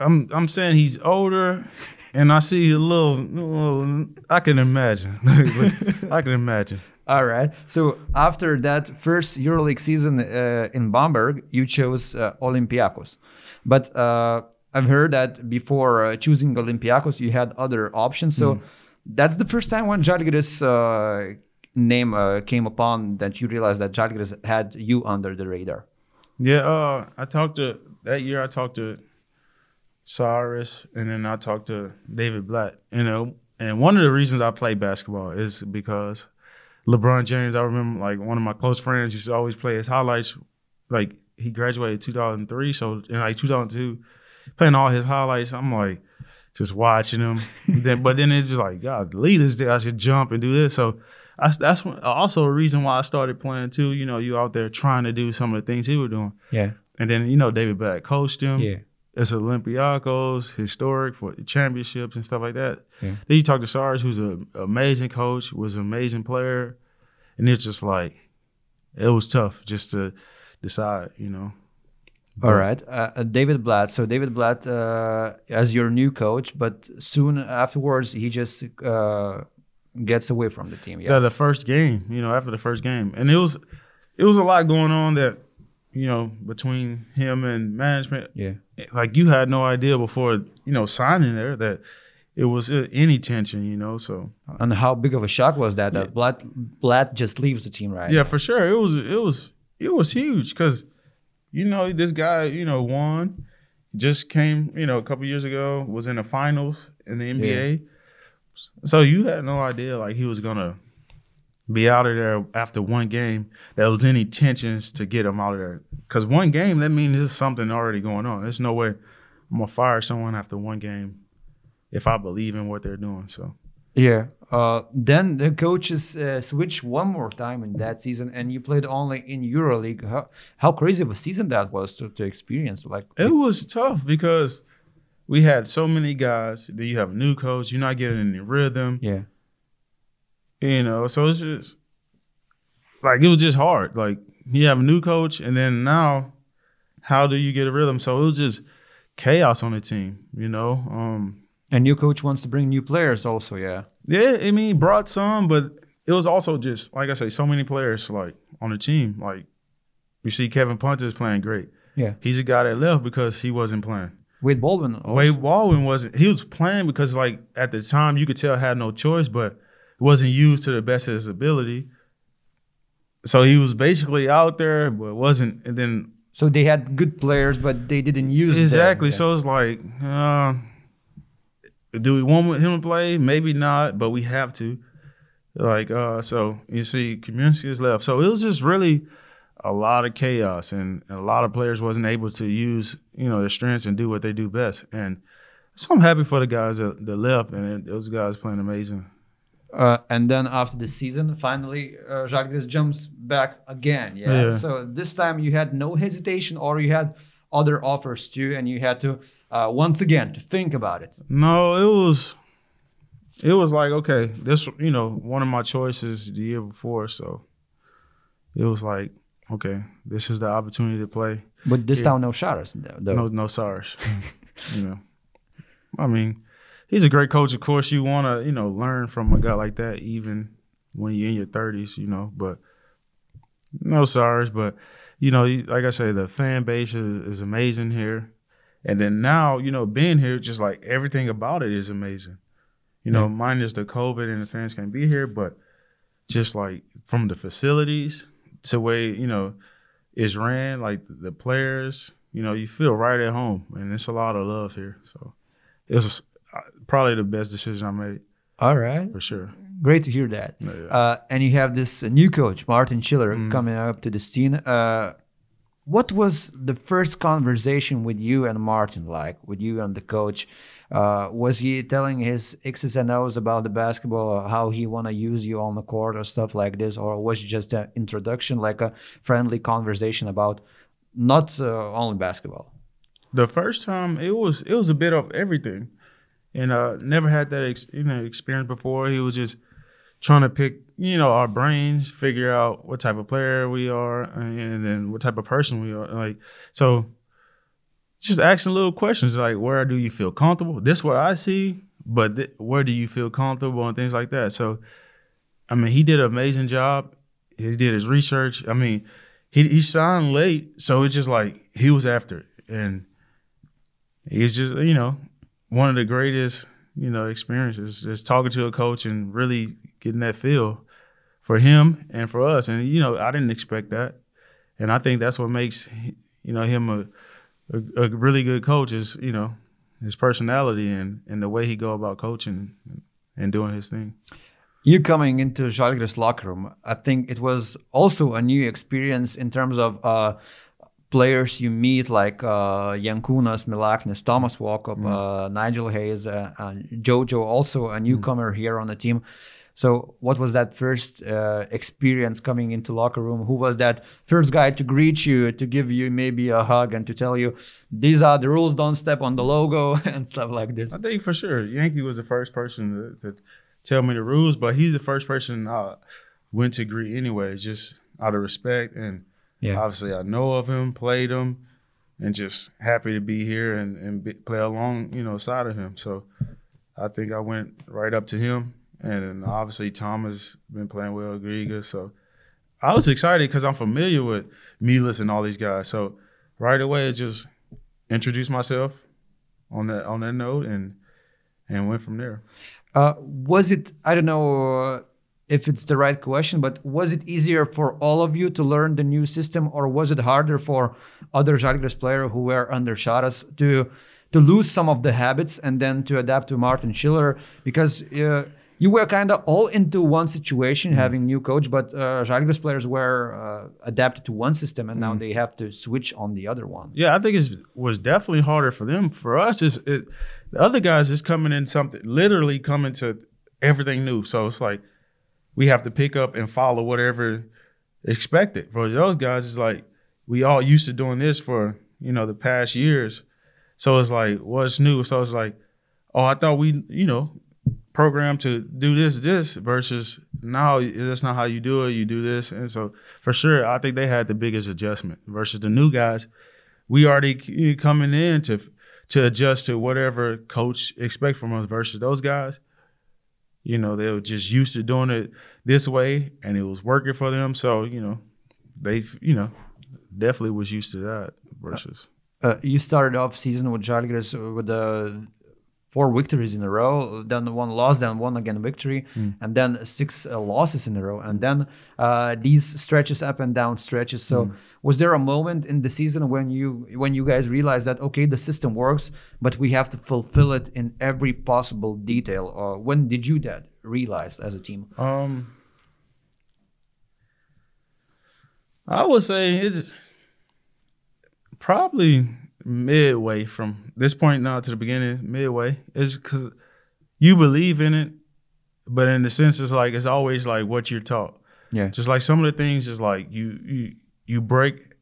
I'm I'm saying he's older, and I see a little. little I can imagine. [laughs] I can imagine. All right. So after that first EuroLeague season uh, in Bamberg, you chose uh, Olympiacos, but uh, I've heard that before uh, choosing Olympiacos, you had other options. So that's the first time when Žalgiris uh, name uh, came upon that you realized that Žalgiris had you under the radar. Yeah, uh, I talked to that year. I talked to Šaras, and then I talked to David Blatt. You know, and one of the reasons I play basketball is because LeBron James. I remember like one of my close friends used to always play his highlights. Like he graduated 2003, so in like 2002, playing all his highlights. I'm like just watching him. [laughs] then, but then it's just like God, the leaders there. I should jump and do this. So. I, that's when- also a reason why I started playing too. You know, you out there trying to do some of the things he was doing. Yeah. And then you know David Blatt coached him. Yeah. It's Olympiacos, historic for championships and stuff like that. Yeah. Then you talk to Šaras, who's an amazing coach, was an amazing player, and it's just like it was tough just to decide, you know. All right, uh, uh, David Blatt. So David Blatt uh, as your new coach, but soon afterwards he just uh, gets away from the team. Yeah, Yeah. the first game, you know, after the first game, and it was it was a lot going on that you know between him and management. Yeah. Like you had no idea before you know signing there that it was uh, any tension, you know. So And how big of a shock was that? That Blatt Blatt just leaves the team, right? Yeah, for sure. It was it was it was huge because you know this guy you know won, just came you know a couple years ago was in the finals in the NBA, so you had no idea like he was gonna be out of there after one game. There was any tensions to get him out of there because one game that means there's something already going on. There's no way I'm gonna fire someone after one game if I believe in what they're doing. So. Yeah. Uh, then the coaches uh, switched one more time in that season, and you played only in EuroLeague. How, how crazy of a season that was to, to experience? Like, It was tough because we had so many guys. Then you have a new coach. You're not getting any rhythm. yeah, You know, so it's just like it was just hard. Like you have a new coach, and then now, how do you get a rhythm? So it was just chaos on the team. You know, um, and new coach wants to bring new players also. Yeah, yeah. I mean, brought some, but it was also just like I say, so many players like on the team. Like you see, Kevin Punter is playing great. yeah. He's a guy that left because he wasn't playing. Wade Baldwin. Also. Wade Baldwin wasn't. He was playing because, like, at the time, you could tell had no choice, but wasn't used to the best of his ability. So he was basically out there, but wasn't. And then So they had good players, but they didn't use exactly. Yeah. So it's like, uh, do we want him to play? Maybe not, but we have to. Like, uh, so you see, community is left. So it was just really a lot of chaos, and a lot of players wasn't able to use you know their strengths and do what they do best. And so I'm happy for the guys that, that left, and those guys playing amazing. Uh, and then after the season, finally, uh, Žalgiris jumps back again. Yeah? Yeah. So this time you had no hesitation, or you had other offers too, and you had to uh, once again to think about it. No, it was it was like okay, this you know one of my choices the year before, so it was like okay, this is the opportunity to play. But this time no Sharas. Though. No, no Šaras. [laughs] you know, I mean, he's a great coach. Of course, you want to you know learn from a guy like that, even when you're in your thirties. You know, but no Šaras. But you know, like I say, the fan base is, is amazing here. And then now, you know, being here, just like everything about it is amazing. You know, minus the COVID and the fans can't be here, but just like from the facilities to way you know is ran, like the players, you know, you feel right at home, and it's a lot of love here. So it was uh, probably the best decision I made All right. for sure. Great to hear that. Yeah, yeah. Uh, and you have this uh, new coach, Martin Schiller, Mm. coming up to the scene. Uh, what was the first conversation with you and Martin like, with you and the coach? Uh, was he telling his X's and O's about the basketball, or how he want to use you on the court or stuff like this? Or was it just an introduction, like a friendly conversation about not uh, only basketball? The first time it was it was a bit of everything, and uh, never had that ex, you know experience before. He was just trying to pick you know our brains, figure out what type of player we are, and then what type of person we are. Like so, just asking little questions like, where do you feel comfortable? This what I see, but th- where do you feel comfortable and things like that. So, I mean, he did an amazing job. He did his research. I mean, he he signed late, so it's just like he was after it, and he's just you know one of the greatest you know experiences is talking to a coach and really getting that feel for him and for us. And you know, I didn't expect that, and I think that's what makes you know him a a, a really good coach is you know his personality and and the way he go about coaching and doing his thing. You coming into Žalgiris locker room, I think it was also a new experience in terms of uh, players you meet, like uh, Jankūnas, Milaknis, Thomas Walkup, mm. uh, Nigel Hayes, uh, Jojo, also a newcomer mm. here on the team. So, what was that first uh, experience coming into locker room? Who was that first guy to greet you, to give you maybe a hug, and to tell you these are the rules? Don't step on the logo [laughs] and stuff like this. I think for sure, Yankee was the first person to, to tell me the rules, but he's the first person I went to greet anyway, just out of respect. And yeah. obviously, I know of him, played him, and just happy to be here and, and be, play along, you know, side of him. So I think I went right up to him. And obviously, Thomas been playing well, Griga. So I was excited because I'm familiar with Milas and all these guys. So right away, just introduced myself on that on that note and and went from there. Uh, was it? I don't know uh, if it's the right question, but was it easier for all of you to learn the new system, or was it harder for other Žalgiris players who were under Šaras to to lose some of the habits and then to adapt to Martin Schiller? Because uh, you were kind of all into one situation, mm. having new coach, but uh, Žalgiris players were uh, adapted to one system, and mm. now they have to switch on the other one. Yeah, I think it was definitely harder for them. For us, is it, the other guys is coming in something literally coming to everything new. So it's like we have to pick up and follow whatever expected. For those guys, it's like we all used to doing this for you know the past years. So it's like what's new. So it's like, oh, I thought we, you know, programmed to do this, this versus now that's not how you do it. You do this, and so for sure, I think they had the biggest adjustment versus the new guys. We already coming in to to adjust to whatever coach expect from us versus those guys. You know, they were just used to doing it this way, and it was working for them. So you know, they you know definitely was used to that versus. Uh, you started off season with Žalgiris with the four victories in a row, then one loss, then one again victory, mm. and then six uh, losses in a row, and then uh, these stretches up and down stretches. So, mm. was there a moment in the season when you when you guys realized that okay, the system works, but we have to fulfill it in every possible detail? Or when did you that realize as a team? Um, I would say it's probably midway from this point now to the beginning, midway, is because you believe in it, but in the sense it's like it's always like what you're taught. Yeah. Just like some of the things is like you you you break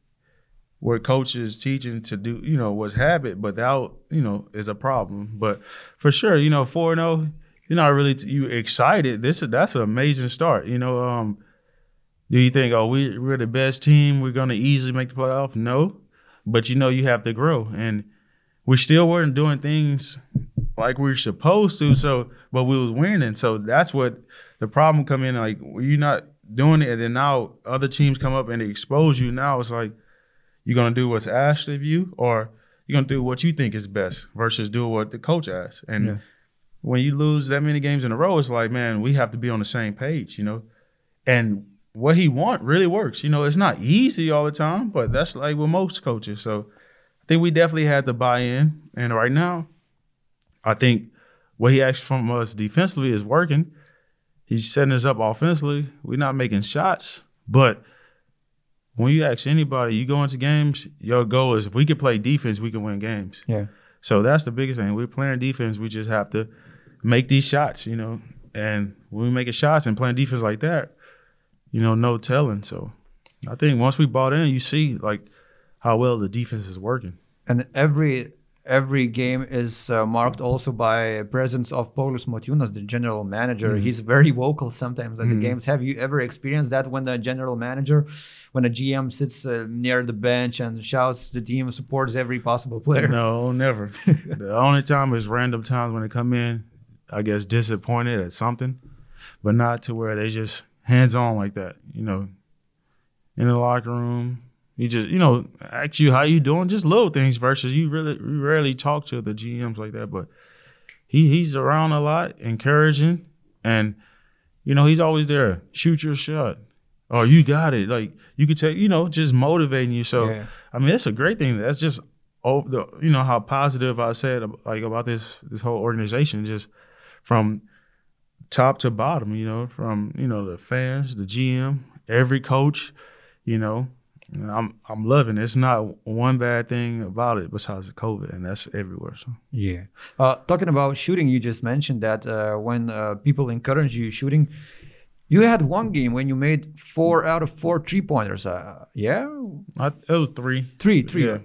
what coach is teaching to do, you know, was habit, but that you know is a problem. But for sure, you know, 4 0, you're not really t- you excited. This is that's an amazing start. You know, um, do you think, oh, we we're the best team, we're gonna easily make the playoff? No, but you know you have to grow. And we still weren't doing things like we are supposed to so but we was winning. So that's what the problem come in like you're not doing it and then now other teams come up and they expose you. Now it's like you're gonna do what's asked of you or you're gonna do what you think is best versus do what the coach asks. And yeah. when you lose that many games in a row it's like man we have to be on the same page you know? And what he want really works. You know, it's not easy all the time, but that's like with most coaches. So I think we definitely had to buy in. And right now, I think what he asked from us defensively is working. He's setting us up offensively. We're not making shots, but when you ask anybody, you go into games, your goal is if we can play defense, we can win games. Yeah. So that's the biggest thing. We're playing defense. We just have to make these shots, you know. And when we making shots and playing defense like that, you know, no telling. So I think once we bought in, you see like how well the defense is working. And every every game is uh, marked also by presence of Paulius Motiejūnas, the general manager. Mm-hmm. He's very vocal sometimes at the games. Have you ever experienced that when the general manager, when a GM sits uh, near the bench and shouts the team, supports every possible player? No, never. [laughs] the only time is random times when they come in, I guess disappointed at something, but not to where they just hands on like that. You know, in the locker room, he just you know ask you how you doing, just little things. Versus you really you rarely talk to the GMs like that, but he he's around a lot, encouraging, and you know he's always there. Shoot your shot. Oh, you got it. Like you could take, you know, just motivating you. So, Yeah. I mean, that's a great thing. That's just oh, the you know how positive I said like about this this whole organization, just from top to bottom. You know, from you know the fans, the GM, every coach. You know, I'm I'm loving it. It's not one bad thing about it besides the COVID, and that's everywhere. So Yeah. Uh, talking about shooting, you just mentioned that uh, when uh, people encourage you shooting, you had one game when you made four out of four three pointers. Uh, yeah, I, it was three. three, three. Yeah.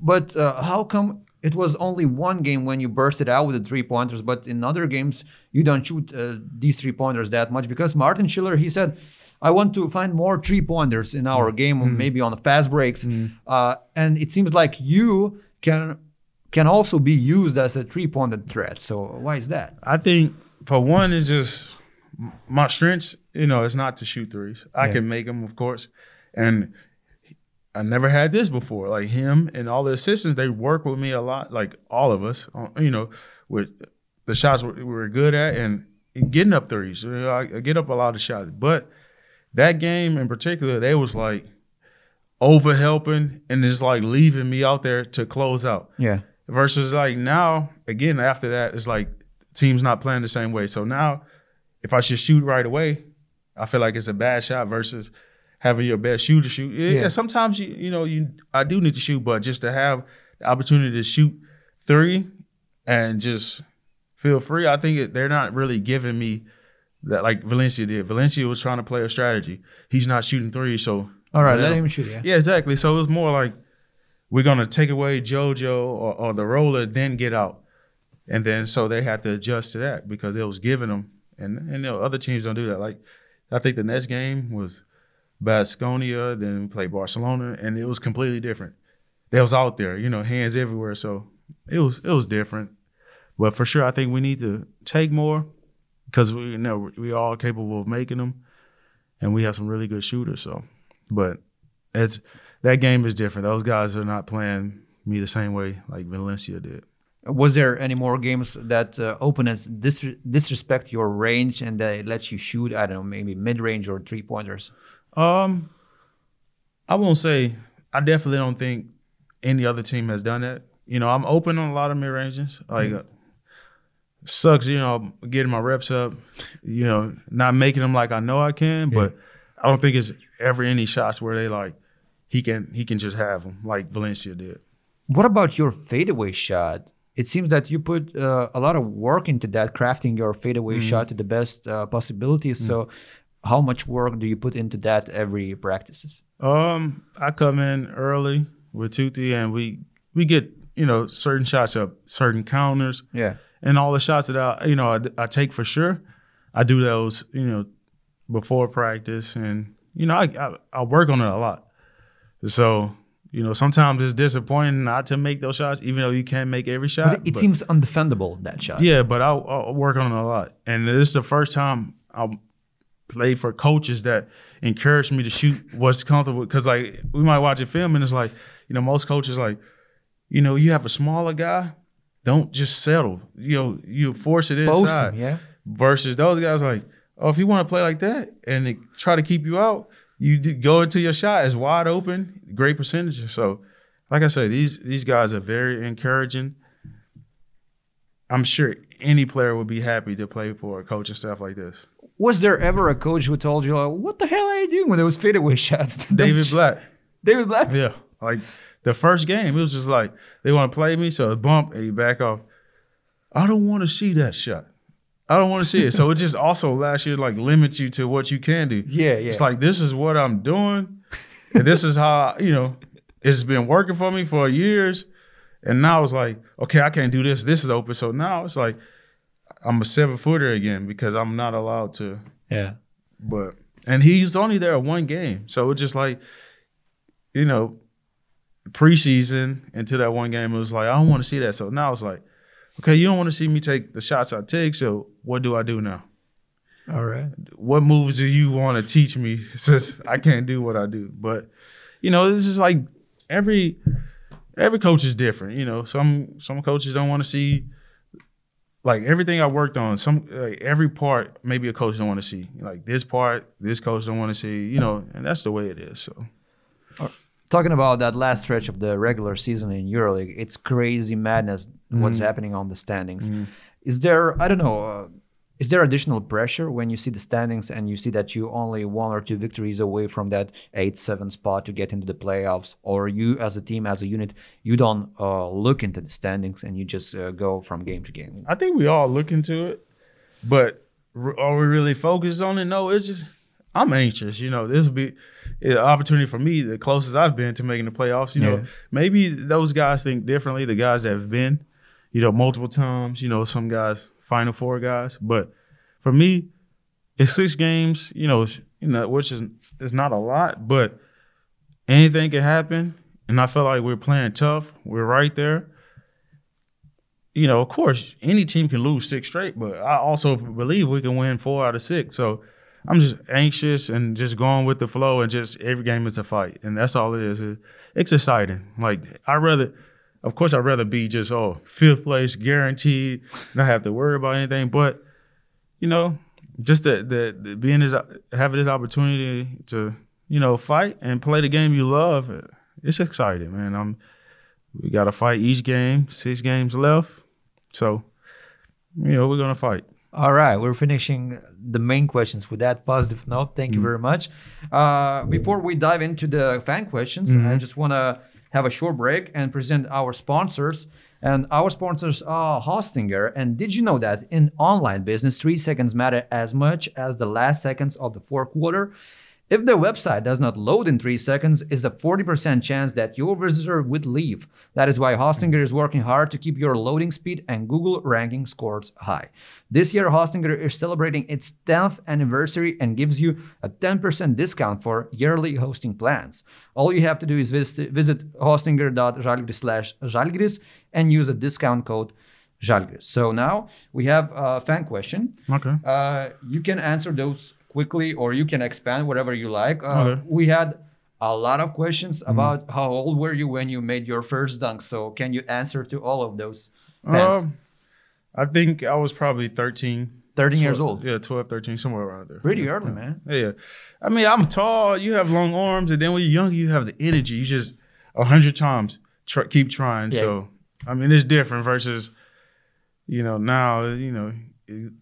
But uh, how come it was only one game when you bursted out with the three pointers, but in other games you don't shoot uh, these three pointers that much? Because Martin Schiller, he said, I want to find more three pointers in our game, maybe on the fast breaks. Uh, and it seems like you can can also be used as a three pointed threat. So why is that? I think for one is just my strengths. You know, it's not to shoot threes. I Yeah. can make them, of course, and I never had this before. Like him and all the assistants, they work with me a lot. Like all of us, uh, you know, with the shots we we were good at and getting up threes. You know, I I get up a lot of shots, but that game in particular, they was like over helping and just like leaving me out there to close out Yeah. versus like now again after that it's like teams not playing the same way so now if i should shoot right away i feel like it's a bad shot versus having your best shooter shoot yeah, Yeah. sometimes you you know you i do need to shoot but just to have the opportunity to shoot three and just feel free i think it, they're not really giving me that like valencia did valencia was trying to play a strategy he's not shooting three so All right, let him shoot. Yeah. yeah, exactly. So it was more like we're gonna take away JoJo or, or the roller, then get out, and then so they had to adjust to that because it was giving them, and and you know, other teams don't do that. Like I think the next game was Basconia, then we played Barcelona, and it was completely different. They was out there, you know, hands everywhere. So it was it was different, but for sure, I think we need to take more because we you know we all capable of making them, and we have some really good shooters. So, but it's that game is different. Those guys are not playing me the same way like Valencia did. Was there any more games that uh, opponents dis- disrespect your range and they let you shoot? I don't know, maybe mid range or three pointers. Um, I won't say. I definitely don't think any other team has done that. You know, I'm open on a lot of mid ranges. Like, uh, sucks. You know, getting my reps up. You know, not making them like I know I can, but I don't think it's ever any shots where they like he can he can just have them like Valencia did. What about your fadeaway shot? It seems that you put uh, a lot of work into that, crafting your fadeaway shot to the best uh, possibilities. So, how much work do you put into that every practices? Um, I come in early with Tuti, and we we get you know certain shots up, certain counters, Yeah. and all the shots that I you know I, I take for sure. I do those you know before practice, and you know I I, I work on it a lot. So you know sometimes it's disappointing not to make those shots, even though you can't make every shot. But it but- seems undefendable, that shot. yeah, but I'll, I'll work on it a lot. And this is the first time I'll play for coaches that encourage me to shoot what's comfortable. Because, like, we might watch a film and it's like, you know, most coaches, like, you know, you have a smaller guy, don't just settle. You know, you force it inside. him, yeah. Versus those guys, like, oh, if you want to play like that and they try to keep you out, you go into your shot as wide open, great percentages. So, like I said, these these guys are very encouraging. I'm sure any player would be happy to play for a coach and stuff like this. Was there ever a coach who told you, like, "What the hell are you doing when with those fadeaway [laughs] shots?" David Blatt, David Blatt. yeah, like the first game, it was just like they want to play me, so a bump and you back off. I don't want to see that shot. I don't want to see it. So it just [laughs] also last year like limits you to what you can do. Yeah, yeah. It's like this is what I'm doing, and this is how you know it's been working for me for years, And now it's like, okay, I can't do this. This is open. So now it's like I'm a seven footer again because I'm not allowed to. Yeah. But and he's only there one game, so it's just like, you know, preseason into that one game, it was like I don't want to see that. So now it's like, okay, you don't want to see me take the shots I take. So what do I do now? All right. What moves do you want to teach me [laughs] since I can't do what I do? But you know, this is like every every coach is different. You know, some some coaches don't want to see like everything I worked on. Some like every part maybe a coach don't want to see. Like this part, this coach don't want to see. You know, and that's the way it is. So Talking about that last stretch of the regular season in EuroLeague, it's crazy madness what's happening on the standings. Is there, I don't know, uh, is there additional pressure when you see the standings and you see that you only one or two victories away from that 8-7 spot to get into the playoffs or you as a team as a unit you don't uh, look into the standings and you just uh, go from game to game I think we all look into it, but are we really focused on it? No, it's just I'm anxious. You know, this will be an opportunity for me, the closest I've been to making the playoffs. You know, maybe those guys think differently. The guys that have been, you know, multiple times. You know, some guys Final Four guys, but for me, it's six games. You know, you know, which is is not a lot, but anything can happen. And I feel like we're playing tough. We're right there you know, of course, any team can lose six straight, but I also believe we can win four out of six. So I'm just anxious and just going with the flow, and just every game is a fight, and that's all it is. It's exciting. Like I rather, of course, I'd rather be just oh fifth place guaranteed, not have to worry about anything. But you know, just the the, the being this having this opportunity to you know fight and play the game you love, it's exciting, man. I'm we got to fight each game. Six games left. So, you know, we're going to fight. All right, we're finishing the main questions with that positive note. Thank you very much. Uh, before we dive into the fan questions, I just want to have a short break and present our sponsors. And our sponsors are Hostinger. And did you know that in online business, three seconds matter as much as the last seconds of the fourth quarter? If the website does not load in three seconds, is a 40% chance that your visitor would leave. That is why Hostinger is working hard to keep your loading speed and Google ranking scores high. This year, Hostinger is celebrating its 10th anniversary and gives you a 10% discount for yearly hosting plans. All you have to do is visit, visit hostinger.žalgiris and use a discount code žalgiris. So now we have a fan question. Okay. Uh, you can answer those quickly or you can expand whatever you like. Uh, Okay. We had a lot of questions about how old were you when you made your first dunk. So can you answer to all of those? Um, I think I was probably 13. 13 years old. Yeah, 12, 13, somewhere around there. Pretty early, man. Yeah. I mean, I'm tall. You have long arms. And then when you're younger, you have the energy. You just a hundred times try, keep trying. Yeah. So, I mean, it's different versus, you know, now, you know, it-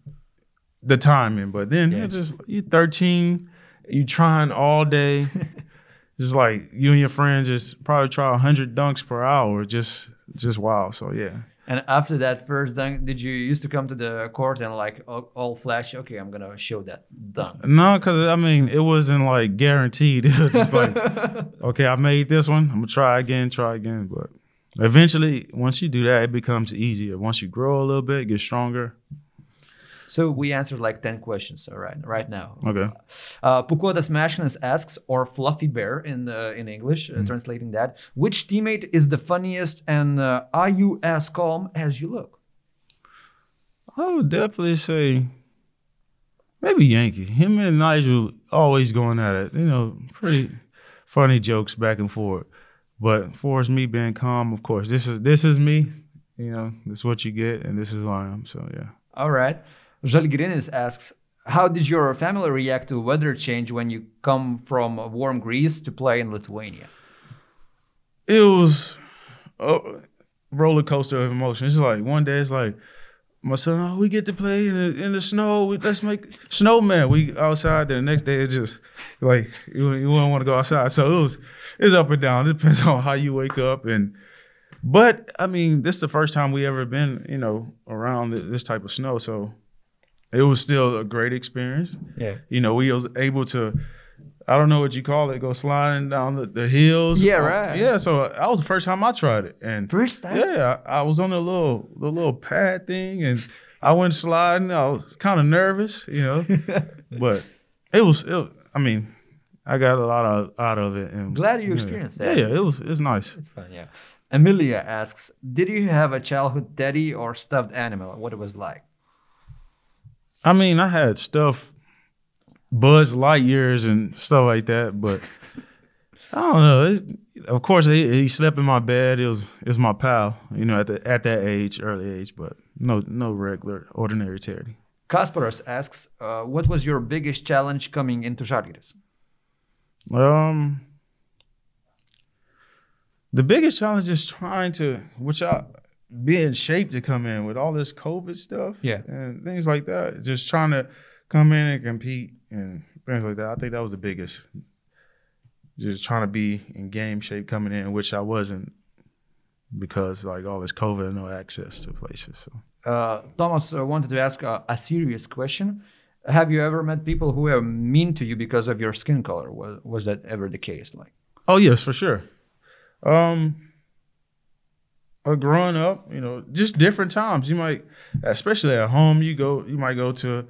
the timing. But then Yeah. you're just, you're 13, you trying all day. [laughs] just like you and your friends just probably try 100 dunks per hour. Just, just wow. So, yeah. And after that first dunk, did you used to come to the court and like all, all flash? Okay, I'm gonna show that dunk. No, because I mean, it wasn't like guaranteed. [laughs] It was just like, [laughs] okay, I made this one. I'm gonna try again, try again. But eventually, once you do that, it becomes easier. Once you grow a little bit, get stronger. So we answered like 10 questions, all right, right now. Okay. Uh, Pūkuotas Meškinas asks, or Fluffy Bear in uh, in English, Mm. uh, translating that, which teammate is the funniest and uh, are you as calm as you look? I would definitely say maybe Yankee. Him and Nigel always going at it. You know, pretty [laughs] funny jokes back and forth. But for me being calm, of course, this is this is me. You know, this is what you get, and this is who I am. So yeah. All right. Žalgirinis asks, how did your family react to weather change when you come from warm Greece to play in Lithuania? it was a roller coaster of emotions. It's like one day it's like my son, oh, we get to play in the, in the snow. We, let's make snowman. We outside. Then the next day it's just like you, you wouldn't want to go outside. So it was it's up and down. It depends [laughs] on how you wake up and. But I mean, this is the first time we ever been, you know, around this type of snow. So it was still a great experience Yeah. you know, we was able to. I don't know what you call it, go sliding down the, the hills. Yeah, Uh, right. Yeah, so that was the first time I tried it, and First time? yeah, I, I was on the little the little pad thing, and I went sliding. I was kind of nervous, you know, [laughs] but it was. It, I mean, I got a lot of out of it, and Glad you yeah. experienced Yeah, that. yeah, it was. It's nice. It's fun, yeah. Amelia asks, did you have a childhood teddy or stuffed animal? What it was like? I mean, I had stuff, Buzz Lightyears and stuff like that, but I don't know. It, of course, he, he slept in my bed. It was it was my pal, you know, at the at that age, early age, but no no regular ordinary Teddy. Kasparas asks, uh, what was your biggest challenge coming into Žalgiris? Um, the biggest challenge is trying to, which I be in shape to come in with all this COVID stuff, Yeah. and things like that. Just trying to come in and compete and things like that. I think that was the biggest. Just trying to be in game shape coming in, which I wasn't because like all this COVID, and no access to places. So. Uh, Thomas uh, wanted to ask a, a serious question. Have you ever met people who are mean to you because of your skin color? Was, was that ever the case? Like, Oh yes, for sure. Um, uh, growing up, you know, just different times. You might, especially at home, you go, you might go to a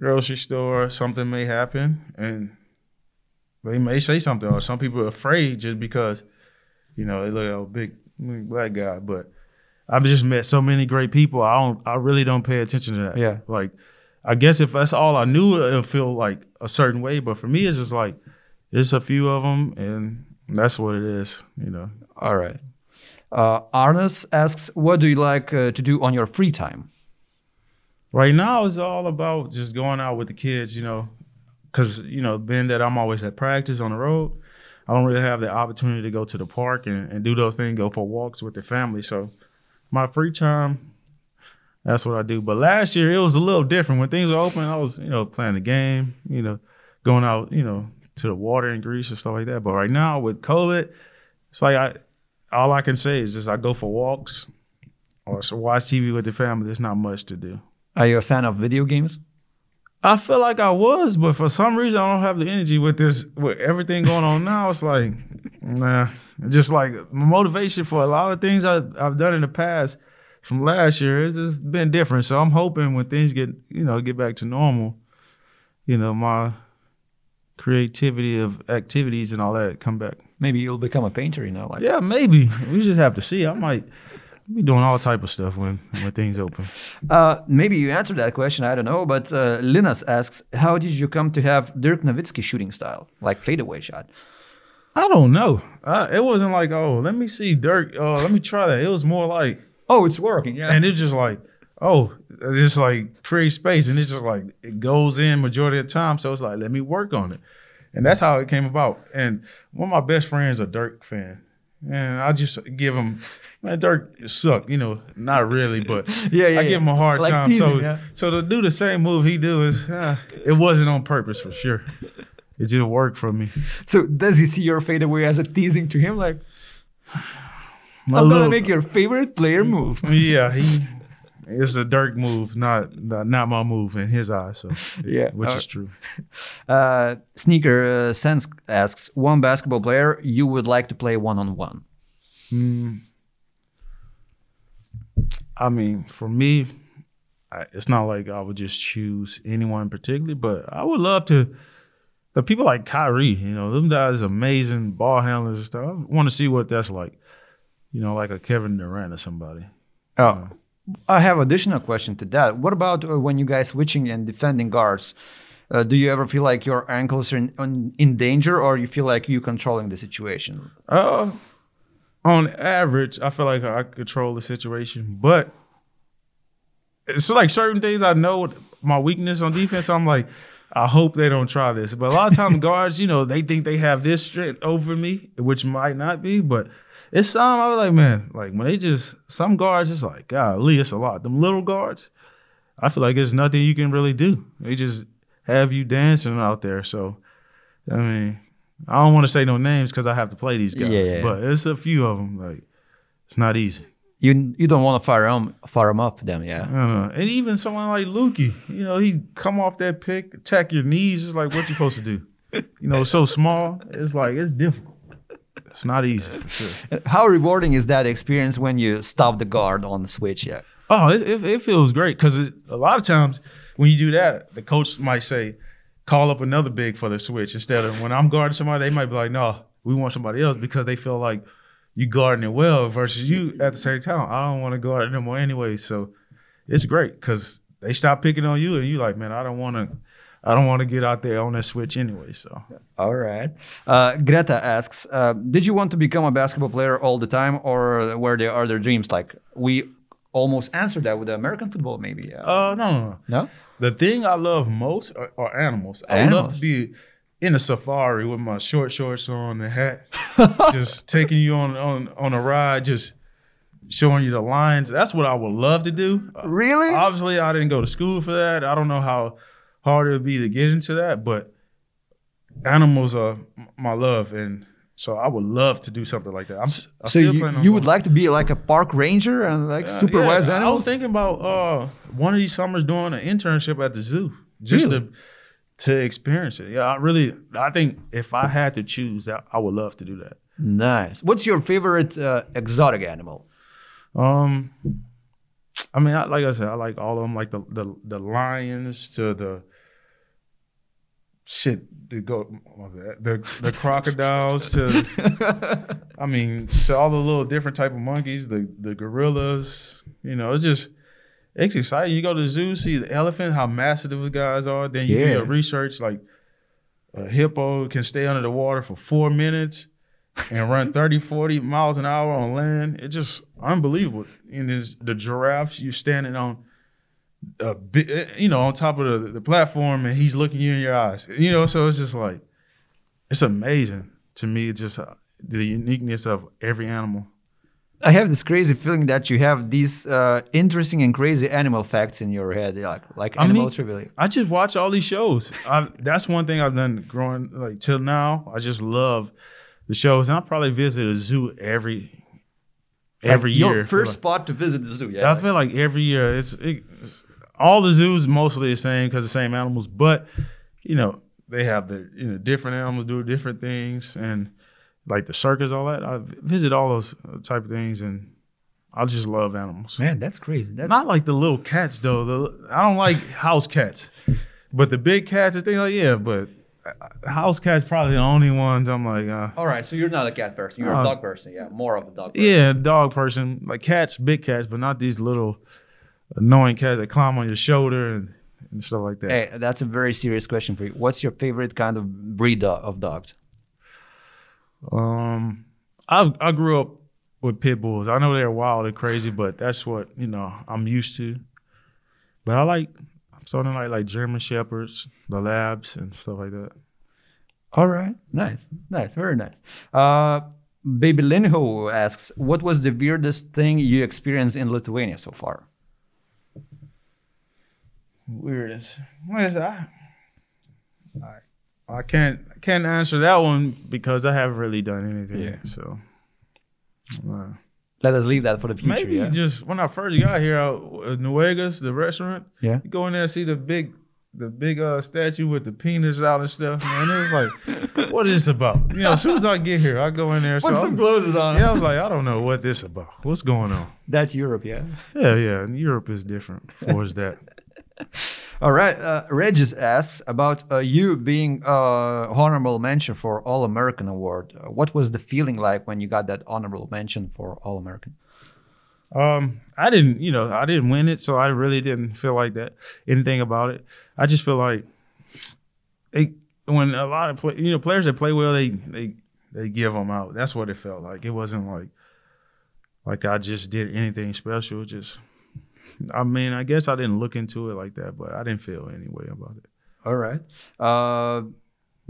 grocery store. Something may happen, and they may say something, or some people are afraid just because, you know, they look at a big, big black guy. But I've just met so many great people. I don't, I really don't pay attention to that. Yeah. Like, I guess if that's all I knew, it'll feel like a certain way. But for me, it's just like it's a few of them, and that's what it is. You know. all right. Uh, Arnes asks, what do you like uh, to do on your free time? Right now, it's all about just going out with the kids. You know, because you know, being that I'm always at practice on the road, I don't really have the opportunity to go to the park and, and do those things, go for walks with the family. So, my free time, that's what I do. But last year, it was a little different. When things were open, I was you know playing the game. You know, going out. You know, to the water in Greece and stuff like that. But right now with COVID, it's like I all I can say is just I go for walks or so watch TV with the family. There's not much to do. Are you a fan of video games? I feel like I was, but for some reason I don't have the energy with this with everything going on now. It's like, nah, just like my motivation for a lot of things I, I've done in the past from last year. It's just been different. So I'm hoping when things get you know get back to normal, you know my creativity of activities and all that come back. Maybe you'll become a painter, you know? Like, Yeah, maybe we just have to see. I might be doing all type of stuff when when things open. Uh, maybe you answered that question. I don't know. But uh, Linus asks, how did you come to have Dirk Nowitzki shooting style, like fadeaway shot? I don't know. Uh, it wasn't like, oh, let me see Dirk. Uh, let me try that. It was more like, Oh, it's working. Yeah. and it's just like, oh, it's just like create space, and it's just like it goes in majority of the time. So it's like, let me work on it, and that's how it came about. And one of my best friends a Dirk fan, and I just give him, man, Dirk suck, you know, not really, but [laughs] Yeah, yeah, I give him a hard Like time. so, yeah. so to do the same move he do is, uh, it wasn't on purpose for sure. It just worked for me. so does he see your fadeaway as a teasing to him? Like, My I'm gonna make your favorite player move. Yeah, he. It's a Dirk move, not not, not my move in his eyes. So [laughs] Yeah. which Uh, is true. [laughs] Uh, Sneaker uh, Sense asks, one basketball player you would like to play one on one. I mean, for me, I, it's not like I would just choose anyone particularly, but I would love to. The people like Kyrie, you know, them guys amazing ball handlers and stuff. I want to see what that's like. You know, like a Kevin Durant or somebody. Oh, I have additional question to that. What about uh, when you guys switching and defending guards? Uh, do you ever feel like your ankles are in, in danger, or you feel like you controlling the situation? Uh, on average, I feel like I control the situation, but it's like certain things I know my weakness on defense. I'm like, I hope they don't try this. But a lot of times [laughs] guards, you know, they think they have this strength over me, which might not be. But it's some I was like, man, like when they just some guards, it's like, golly, it's a lot. Them little guards, I feel like it's nothing you can really do. They just have you dancing out there. So, I mean, I don't want to say no names because I have to play these guys, Yeah, but it's a few of them. Like, it's not easy. You you don't want to fire them fire 'em up, them, yeah. I don't know. And even someone like Lukey, you know, he come off that pick, attack your knees. It's like, what you supposed to do? [laughs] you know, so small. It's like it's difficult. It's not easy for sure. How rewarding is that experience when you stop the guard on the switch? Yeah. Oh, it, it, it feels great because a lot of times when you do that, the coach might say, call up another big for the switch instead of when I'm guarding somebody, they might be like, no, we want somebody else because they feel like you guarding it well versus you at the same time. I don't want to guard it no more anyway. So it's great because they stop picking on you and you like, man, I don't want to. I don't want to get out there on that switch anyway. So, all right. Uh, Greta asks, uh, did you want to become a basketball player all the time, or were there other dreams? Like we almost answered that with American football, maybe. Uh, no, no, no. No. The thing I love most are, are animals. I love to be in a safari with my short shorts on, and hat, [laughs] just taking you on on on a ride, just showing you the lines. That's what I would love to do. Really? Obviously, I didn't go to school for that. I don't know how hard it would be to get into that, but animals are my love, and so I would love to do something like that. I'm, I'm so you, you would like to be like a park ranger and like uh, supervise yeah, animals. I was thinking about uh, one of these summers doing an internship at the zoo, just really? to to experience it. Yeah, I really, I think if I had to choose, that I would love to do that. Nice. What's your favorite uh, exotic animal? Um, I mean, I, like I said, I like all of them, like the the, the lions to the shit the go the the crocodiles to [laughs] I mean to all the little different type of monkeys, the the gorillas. You know, it's just it's exciting. You go to the zoo, see the elephant, how massive those guys are. Then you yeah. do research like a hippo can stay under the water for four minutes and run [laughs] 30, 40 miles an hour on land. It's just unbelievable. And there's the giraffes, you're standing on bit, you know, on top of the, the platform and he's looking you in your eyes. You know, so it's just like, it's amazing to me, It's just uh, the uniqueness of every animal. I have this crazy feeling that you have these uh, interesting and crazy animal facts in your head, like like animal I mean, trivia. I just watch all these shows. I, that's one thing I've done growing like till now. I just love the shows, and I probably visit a zoo every every like year. Your first like, spot to visit the zoo. Yeah, I like, feel like every year it's, it, it's all the zoos mostly the same because the same animals, but you know they have the you know different animals do different things and like the circus, all that. I visit all those type of things, and I just love animals. Man, that's crazy. That's... Not like the little cats though. The, I don't like house cats, but the big cats and things like yeah. But uh, house cats probably the only ones I'm like. Uh, all right, so you're not a cat person. You're uh, a dog person. Yeah, more of a dog. person. Yeah, dog person. Like cats, big cats, but not these little annoying cats that climb on your shoulder and. And stuff like that. Hey, that's a very serious question for you. What's your favorite kind of breed of dogs? Um, I I grew up with pit bulls. I know they're wild and crazy, but that's what you know I'm used to. But I like something like like German shepherds, the labs, and stuff like that. All right, nice, nice, very nice. Uh, Baby Linho asks, "What was the weirdest thing you experienced in Lithuania so far?" Weirdest. What is that? All right. I can't can't answer that one because I haven't really done anything. Yeah. So uh, let us leave that for the future. Maybe yeah? just when I first got here, uh, Nuegas, the restaurant. Yeah. You go in there and see the big the big uh, statue with the penis out and stuff, man. It was like, [laughs] what is this about? You know, as soon as I get here, I go in there. Put so some clothes on. Yeah, I was like, I don't know what this about. What's going on? That's Europe, yeah. Yeah, yeah. And Europe is different for that. All right. Uh, Regis asks about uh, you being uh, honorable mention for All American Award. Uh, what was the feeling like when you got that honorable mention for All American? Um, I didn't, you know, I didn't win it, so I really didn't feel like that anything about it. I just feel like when a lot of play, you know players that play well, they they they give them out. That's what it felt like. It wasn't like like I just did anything special. Just I mean, I guess I didn't look into it like that, but I didn't feel any way about it. All right. Uh,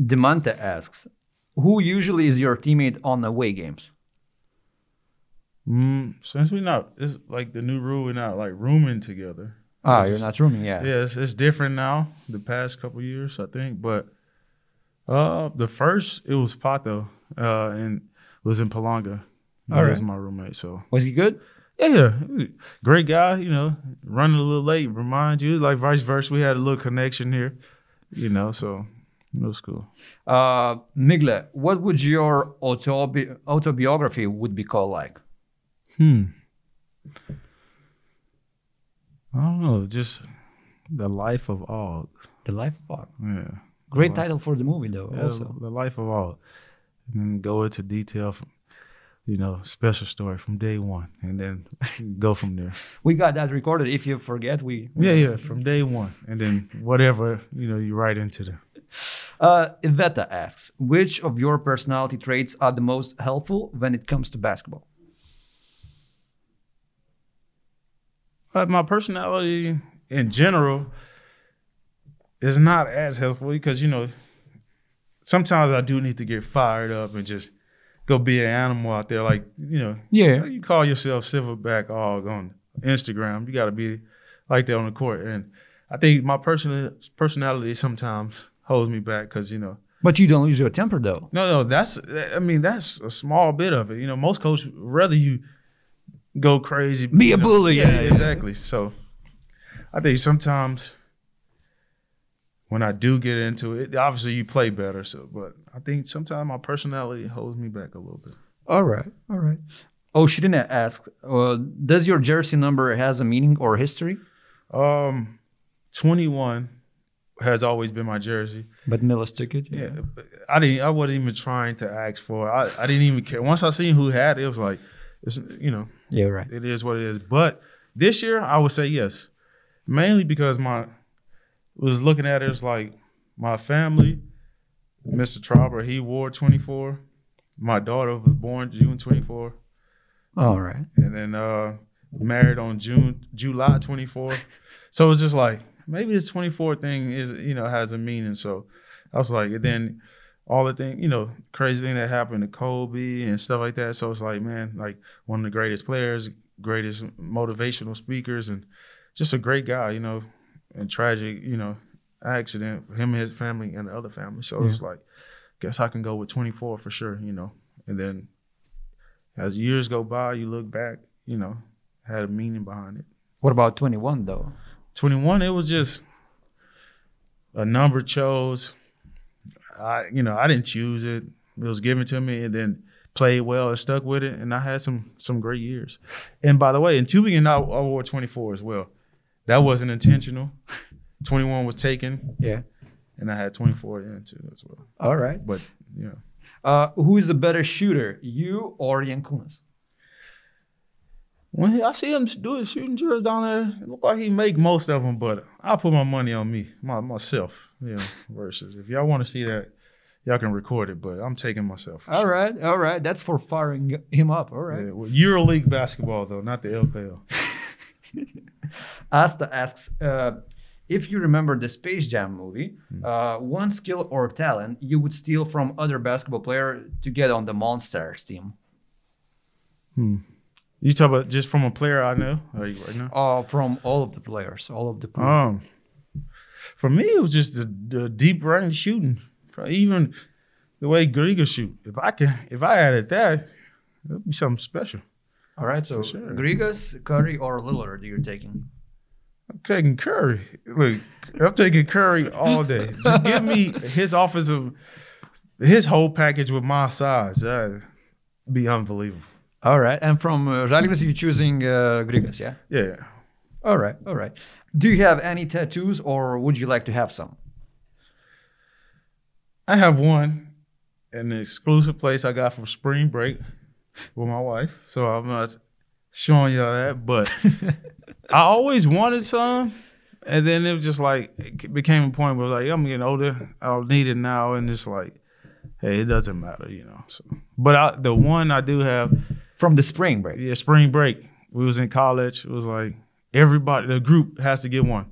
Demante asks, who usually is your teammate on away games? Mm, since we're not, it's like the new rule, we're not like rooming together. Ah, it's, you're not rooming, yeah. Yeah, it's, it's different now. The past couple years, I think, but uh, the first it was Pato, uh, and was in Palanga. He was my roommate. So was he good? Yeah, great guy. You know, running a little late. Remind you, like vice versa. We had a little connection here. You know, so middle school. Uh, Migle, what would your autobi- autobiography would be called like? Hmm. I don't know. Just the life of Og. The Life of Og. Yeah. Great title for the movie, though. Yeah, also, the life of Og, and then go into detail from, you know, special story from day one, and then go from there. we got that recorded. If you forget, we Yeah, yeah, from day one, and then whatever you know, you write into the. Uh, Iveta asks, which of your personality traits are the most helpful when it comes to basketball? But my personality in general is not as helpful because you know sometimes I do need to get fired up and just go be an animal out there. Like you know, Yeah. you call yourself Silverback Og on Instagram. You got to be like that on the court, and I think my personal personality sometimes holds me back because you know. But you don't lose your temper, though. No, no, that's I mean that's a small bit of it. You know, most coaches rather you go crazy, Be a know. bully, yeah, yeah. exactly. So I think sometimes when I do get into it, obviously you play better. So, but I think sometimes my personality holds me back a little bit. All right, all right. Oh, she didn't ask. Uh, does your jersey number has a meaning or history? Um, twenty one has always been my jersey. But Miller's took it. Yeah, I didn't. I wasn't even trying to ask for. it. I I didn't even care. Once I seen who had it, it was like, it's you know, yeah, right. it is what it is. But this year, I would say yes, mainly because my was looking at it as like my family. Mr. Trauber, he wore 24. My daughter was born June 24, All right. and then uh, married on June July 24. So it's just like maybe this 24 thing is you know has a meaning. So I was like, and then all the thing you know crazy thing that happened to Kobe and stuff like that. So it's like man, like one of the greatest players, greatest motivational speakers, and just a great guy, you know, and tragic you know accident him and his family and the other family. So it's like, guess I can go with 24 for sure, you know, and then as years go by, you look back, you know, had a meaning behind it. What about 21, though? 21, it was just a number chose. I, you know, I didn't choose it. It was given to me, and then played well and stuck with it, and I had some some great years. And by the way, in Tübingen, I, I wore 24 as well. That wasn't intentional. 21 was taken, Yeah. and I had 24 in too as well. All right. But know, Uh, who is a better shooter, you or Jankūnas? when he, I see him do his shooting drills down there, it look like he make most of them. But I'll put my money on me, my, myself. You know, versus if y'all want to see that, y'all can record it. But I'm taking myself. All sure. right, all right. That's for firing him up. All right. Yeah, well, EuroLeague basketball though, not the LKL. [laughs] Asta asks uh, if you remember the Space Jam movie, uh, one skill or talent you would steal from other basketball player to get on the Monsters team. You talk about just from a player I know you right now. Uh, from all of the players, all of the pool. Um, for me, it was just the, the deep running shooting. Even the way Griga shoot. If I can, if I added that, it'd be something special. all right, so sure. Grigas, Curry, or Lillard you're taking. I'm taking Curry. Look, I'm taking Curry all day. Just give me his offensive, his whole package with my size. That'd be unbelievable. All right, and from uh, Žalgiris you're choosing uh, Grigas, yeah? Yeah. All right, all right. Do you have any tattoos, or would you like to have some? I have one, an exclusive place I got from spring break with my wife. So I'm not showing y'all that, but I always wanted some. And then it was just like, it became a point where like, I'm getting older. I don't need it now. And it's like, hey, it doesn't matter, you know. So, but I, the one I do have, From the spring break. yeah, spring break. We was in college. It was like everybody, the group has to get one.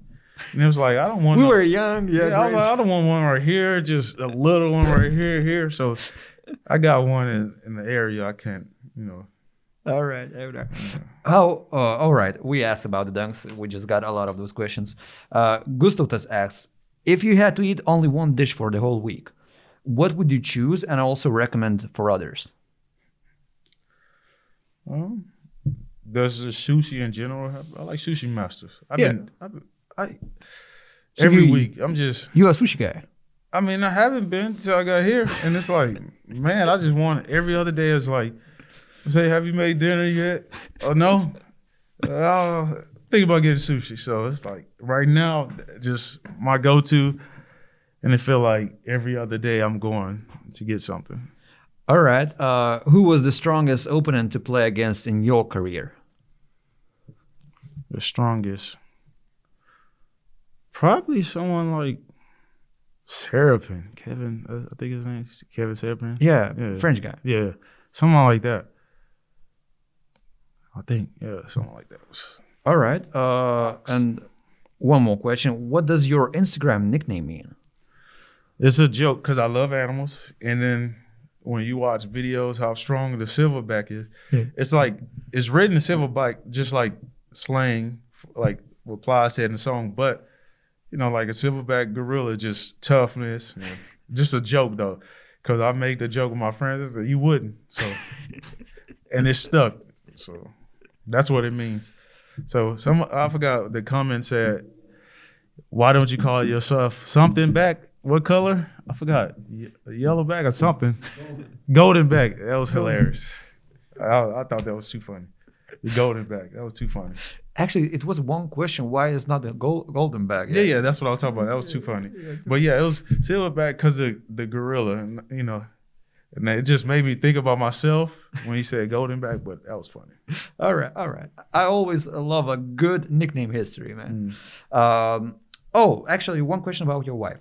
And it was like, I don't want We no- were young, yeah. yeah, I, was like, I don't want one right here, just a little one right here, here. So I got one in, in the area. I can't, you know. All right, all right. How? Uh, all right. We asked about the dunks. We just got a lot of those questions. Uh, Gustavus asks, if you had to eat only one dish for the whole week, what would you choose and also recommend for others? Um, does the sushi in general have? I like sushi masters. I've Yeah. been, I've been I, So every you- week. I'm just You a sushi guy. I mean, I haven't been till I got here, and it's like, man, I just want every other day. It's like, say, have you made dinner yet? Oh no, uh, think about getting sushi. So it's like right now, just my go-to, and it feel like every other day I'm going to get something. All right. Uh, who was the strongest opponent to play against in your career? The strongest, probably someone like Seraphin, Kevin. uh, I think his name's Kevin Seraphin. Yeah, Yeah. French guy. Yeah, someone like that. I think, yeah, someone like that. was- All right. Uh, and one more question. What does your Instagram nickname mean? It's a joke because I love animals, and then when you watch videos how strong the silverback is, Yeah. it's like it's written silverback just like slang, like what Ply said in the song, but you know, like a silverback gorilla, just toughness. Just a joke though, because I made the joke with my friends. I you wouldn't, so [laughs] and it stuck. So that's what it means. So some I forgot the comment said, "Why don't you call yourself something back? What color? I forgot. Ye- Yellow back or something? Golden back. That was hilarious. I, I thought that was too funny. The golden back. That was too funny. Actually, it was one question. Why is not the gold, golden bag? Yeah, yeah, that's what I was talking about. That was too funny. But yeah, it was silverback because the the gorilla, you know, and it just made me think about myself when he said golden back. But that was funny. [laughs] All right, all right. I always love a good nickname history, man. Mm. Um, oh, actually, one question about your wife.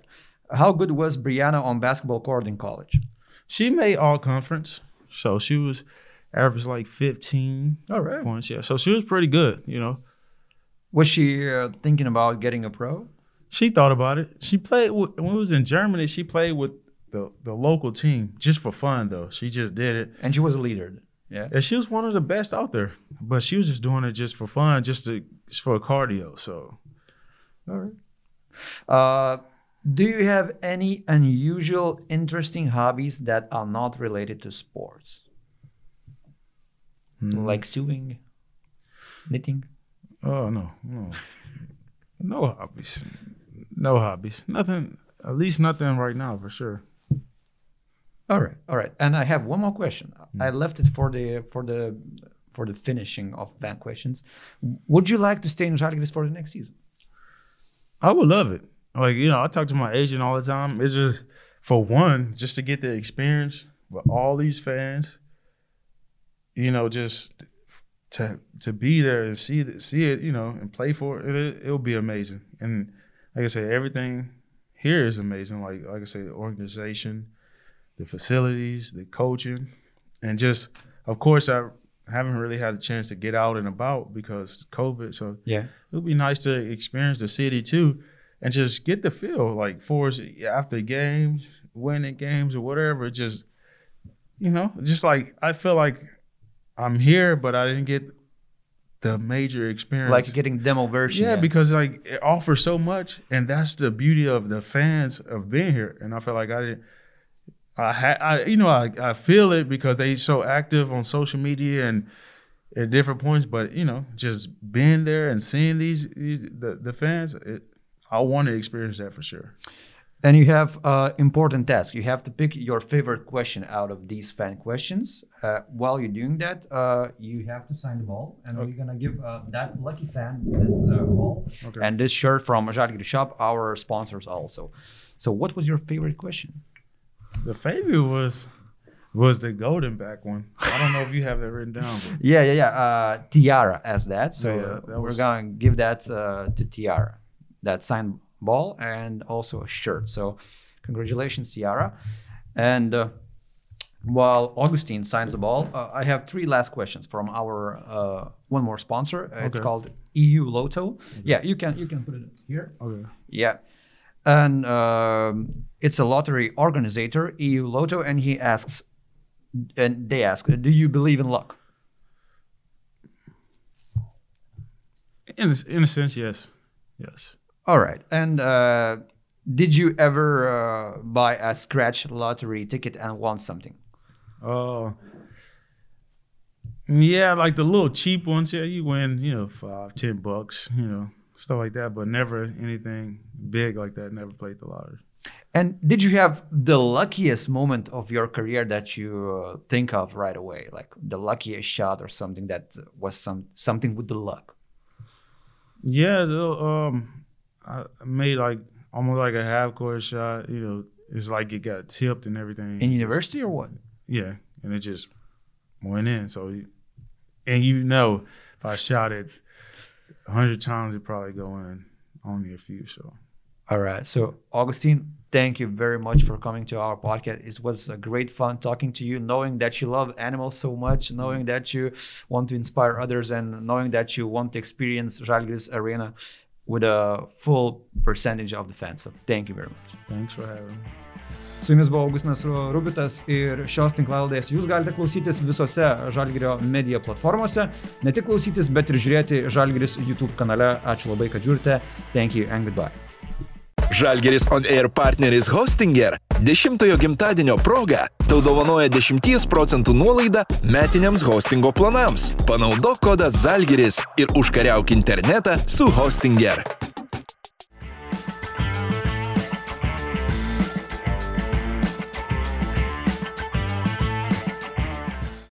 How good was Brianna on basketball court in college? She made all conference, so she was average like fifteen All right. points. Yeah, so she was pretty good. You know, Was she uh, thinking about getting a pro? she thought about it. She played with, when we was in Germany. She played with the the local team just for fun though. She just did it. And she was a leader. Yeah. And she was one of the best out there, but she was just doing it just for fun, just to just for cardio. So All right. Uh, do you have any unusual, interesting hobbies that are not related to sports? Like sewing, knitting? Oh no, no, no hobbies, no hobbies, nothing. At least nothing right now for sure. All right, all right. And I have one more question. I mm. left it for the for the for the finishing of bad questions. Would you like to stay in Žalgiris for the next season? I would love it. Like you know, I talk to my agent all the time. It's just for one, just to get the experience with all these fans. You know, just to to be there and see it, see it, you know, and play for it. it it'll be amazing. And like I said, everything here is amazing. Like like I said, the organization, the facilities, the coaching, and just of course I haven't really had a chance to get out and about because COVID. So Yeah. it would be nice to experience the city too and just get the feel like for after games winning games or whatever just you know just like i feel like i'm here but i didn't get the major experience Like getting demo version. yeah, because like it offers so much, and that's the beauty of the fans of being here. And I feel like I didn't. I had, I you know, I, I feel it because they so active on social media and at different points. But you know, just being there and seeing these, these the the fans, it, I want to experience that for sure. And you have uh, important task. You have to pick your favorite question out of these fan questions. Uh, while you're doing that, uh, you have to sign the ball, and we're gonna give uh, that lucky fan this uh, ball Okay. and this shirt from Žalgiris Shop, our sponsors also. So, what was your favorite question? The favorite was was the golden back one. I don't know if you have that written down. But [laughs] Yeah, yeah, yeah. Uh, Tiara as that. So Yeah, that we're was- gonna give that uh, to Tiara, that signed ball and also a shirt. So congratulations, Tiara. And uh, while Augustine signs the ball, uh, I have three last questions from our uh, one more sponsor. Uh, It's called EU Lotto. Yeah, you can you can put it here. okay. Yeah. And um, it's a lottery organizer, EU Lotto, and he asks, and they ask, do you believe in luck? In a, in a sense, yes, yes. All right. And uh, did you ever uh, buy a scratch lottery ticket and won something? Uh, yeah, like the little cheap ones. Yeah, you win, you know, five, ten bucks, you know, stuff like that. But never anything big like that. Never played the lottery. And did you have the luckiest moment of your career that you uh, think of right away, like the luckiest shot or something that was some something with the luck? Yeah, so, um, I made like almost like a half court shot. You know, it's like it got tipped and everything. In Just- university or what? yeah, and it just went in. So, you- and you know, if I shot it a hundred times, it probably go in. Only a few. So, All right. So, Augustine, thank you very much for coming to our podcast. It was a great fun talking to you, knowing that you love animals so much, knowing that you want to inspire others, and knowing that you want to experience Žalgiris Arena with a full percentage of the fans. So, thank you very much. thanks for having me. Su jumis buvo Augustinas Ru- Rubitas ir šios tinklalaidės jūs galite klausytis visose Žalgirio medija platformose. Ne tik klausytis, bet ir žiūrėti Žalgiris YouTube kanale. Ačiū labai, kad žiūrite. Thank you and goodbye. Žalgeris On Air partneris Hostinger 10-ojo gimtadienio proga tau dovanoja 10 procentų nuolaidą metiniams hostingo planams. Panaudok kodą Zalgeris ir užkariauk internetą su Hostinger.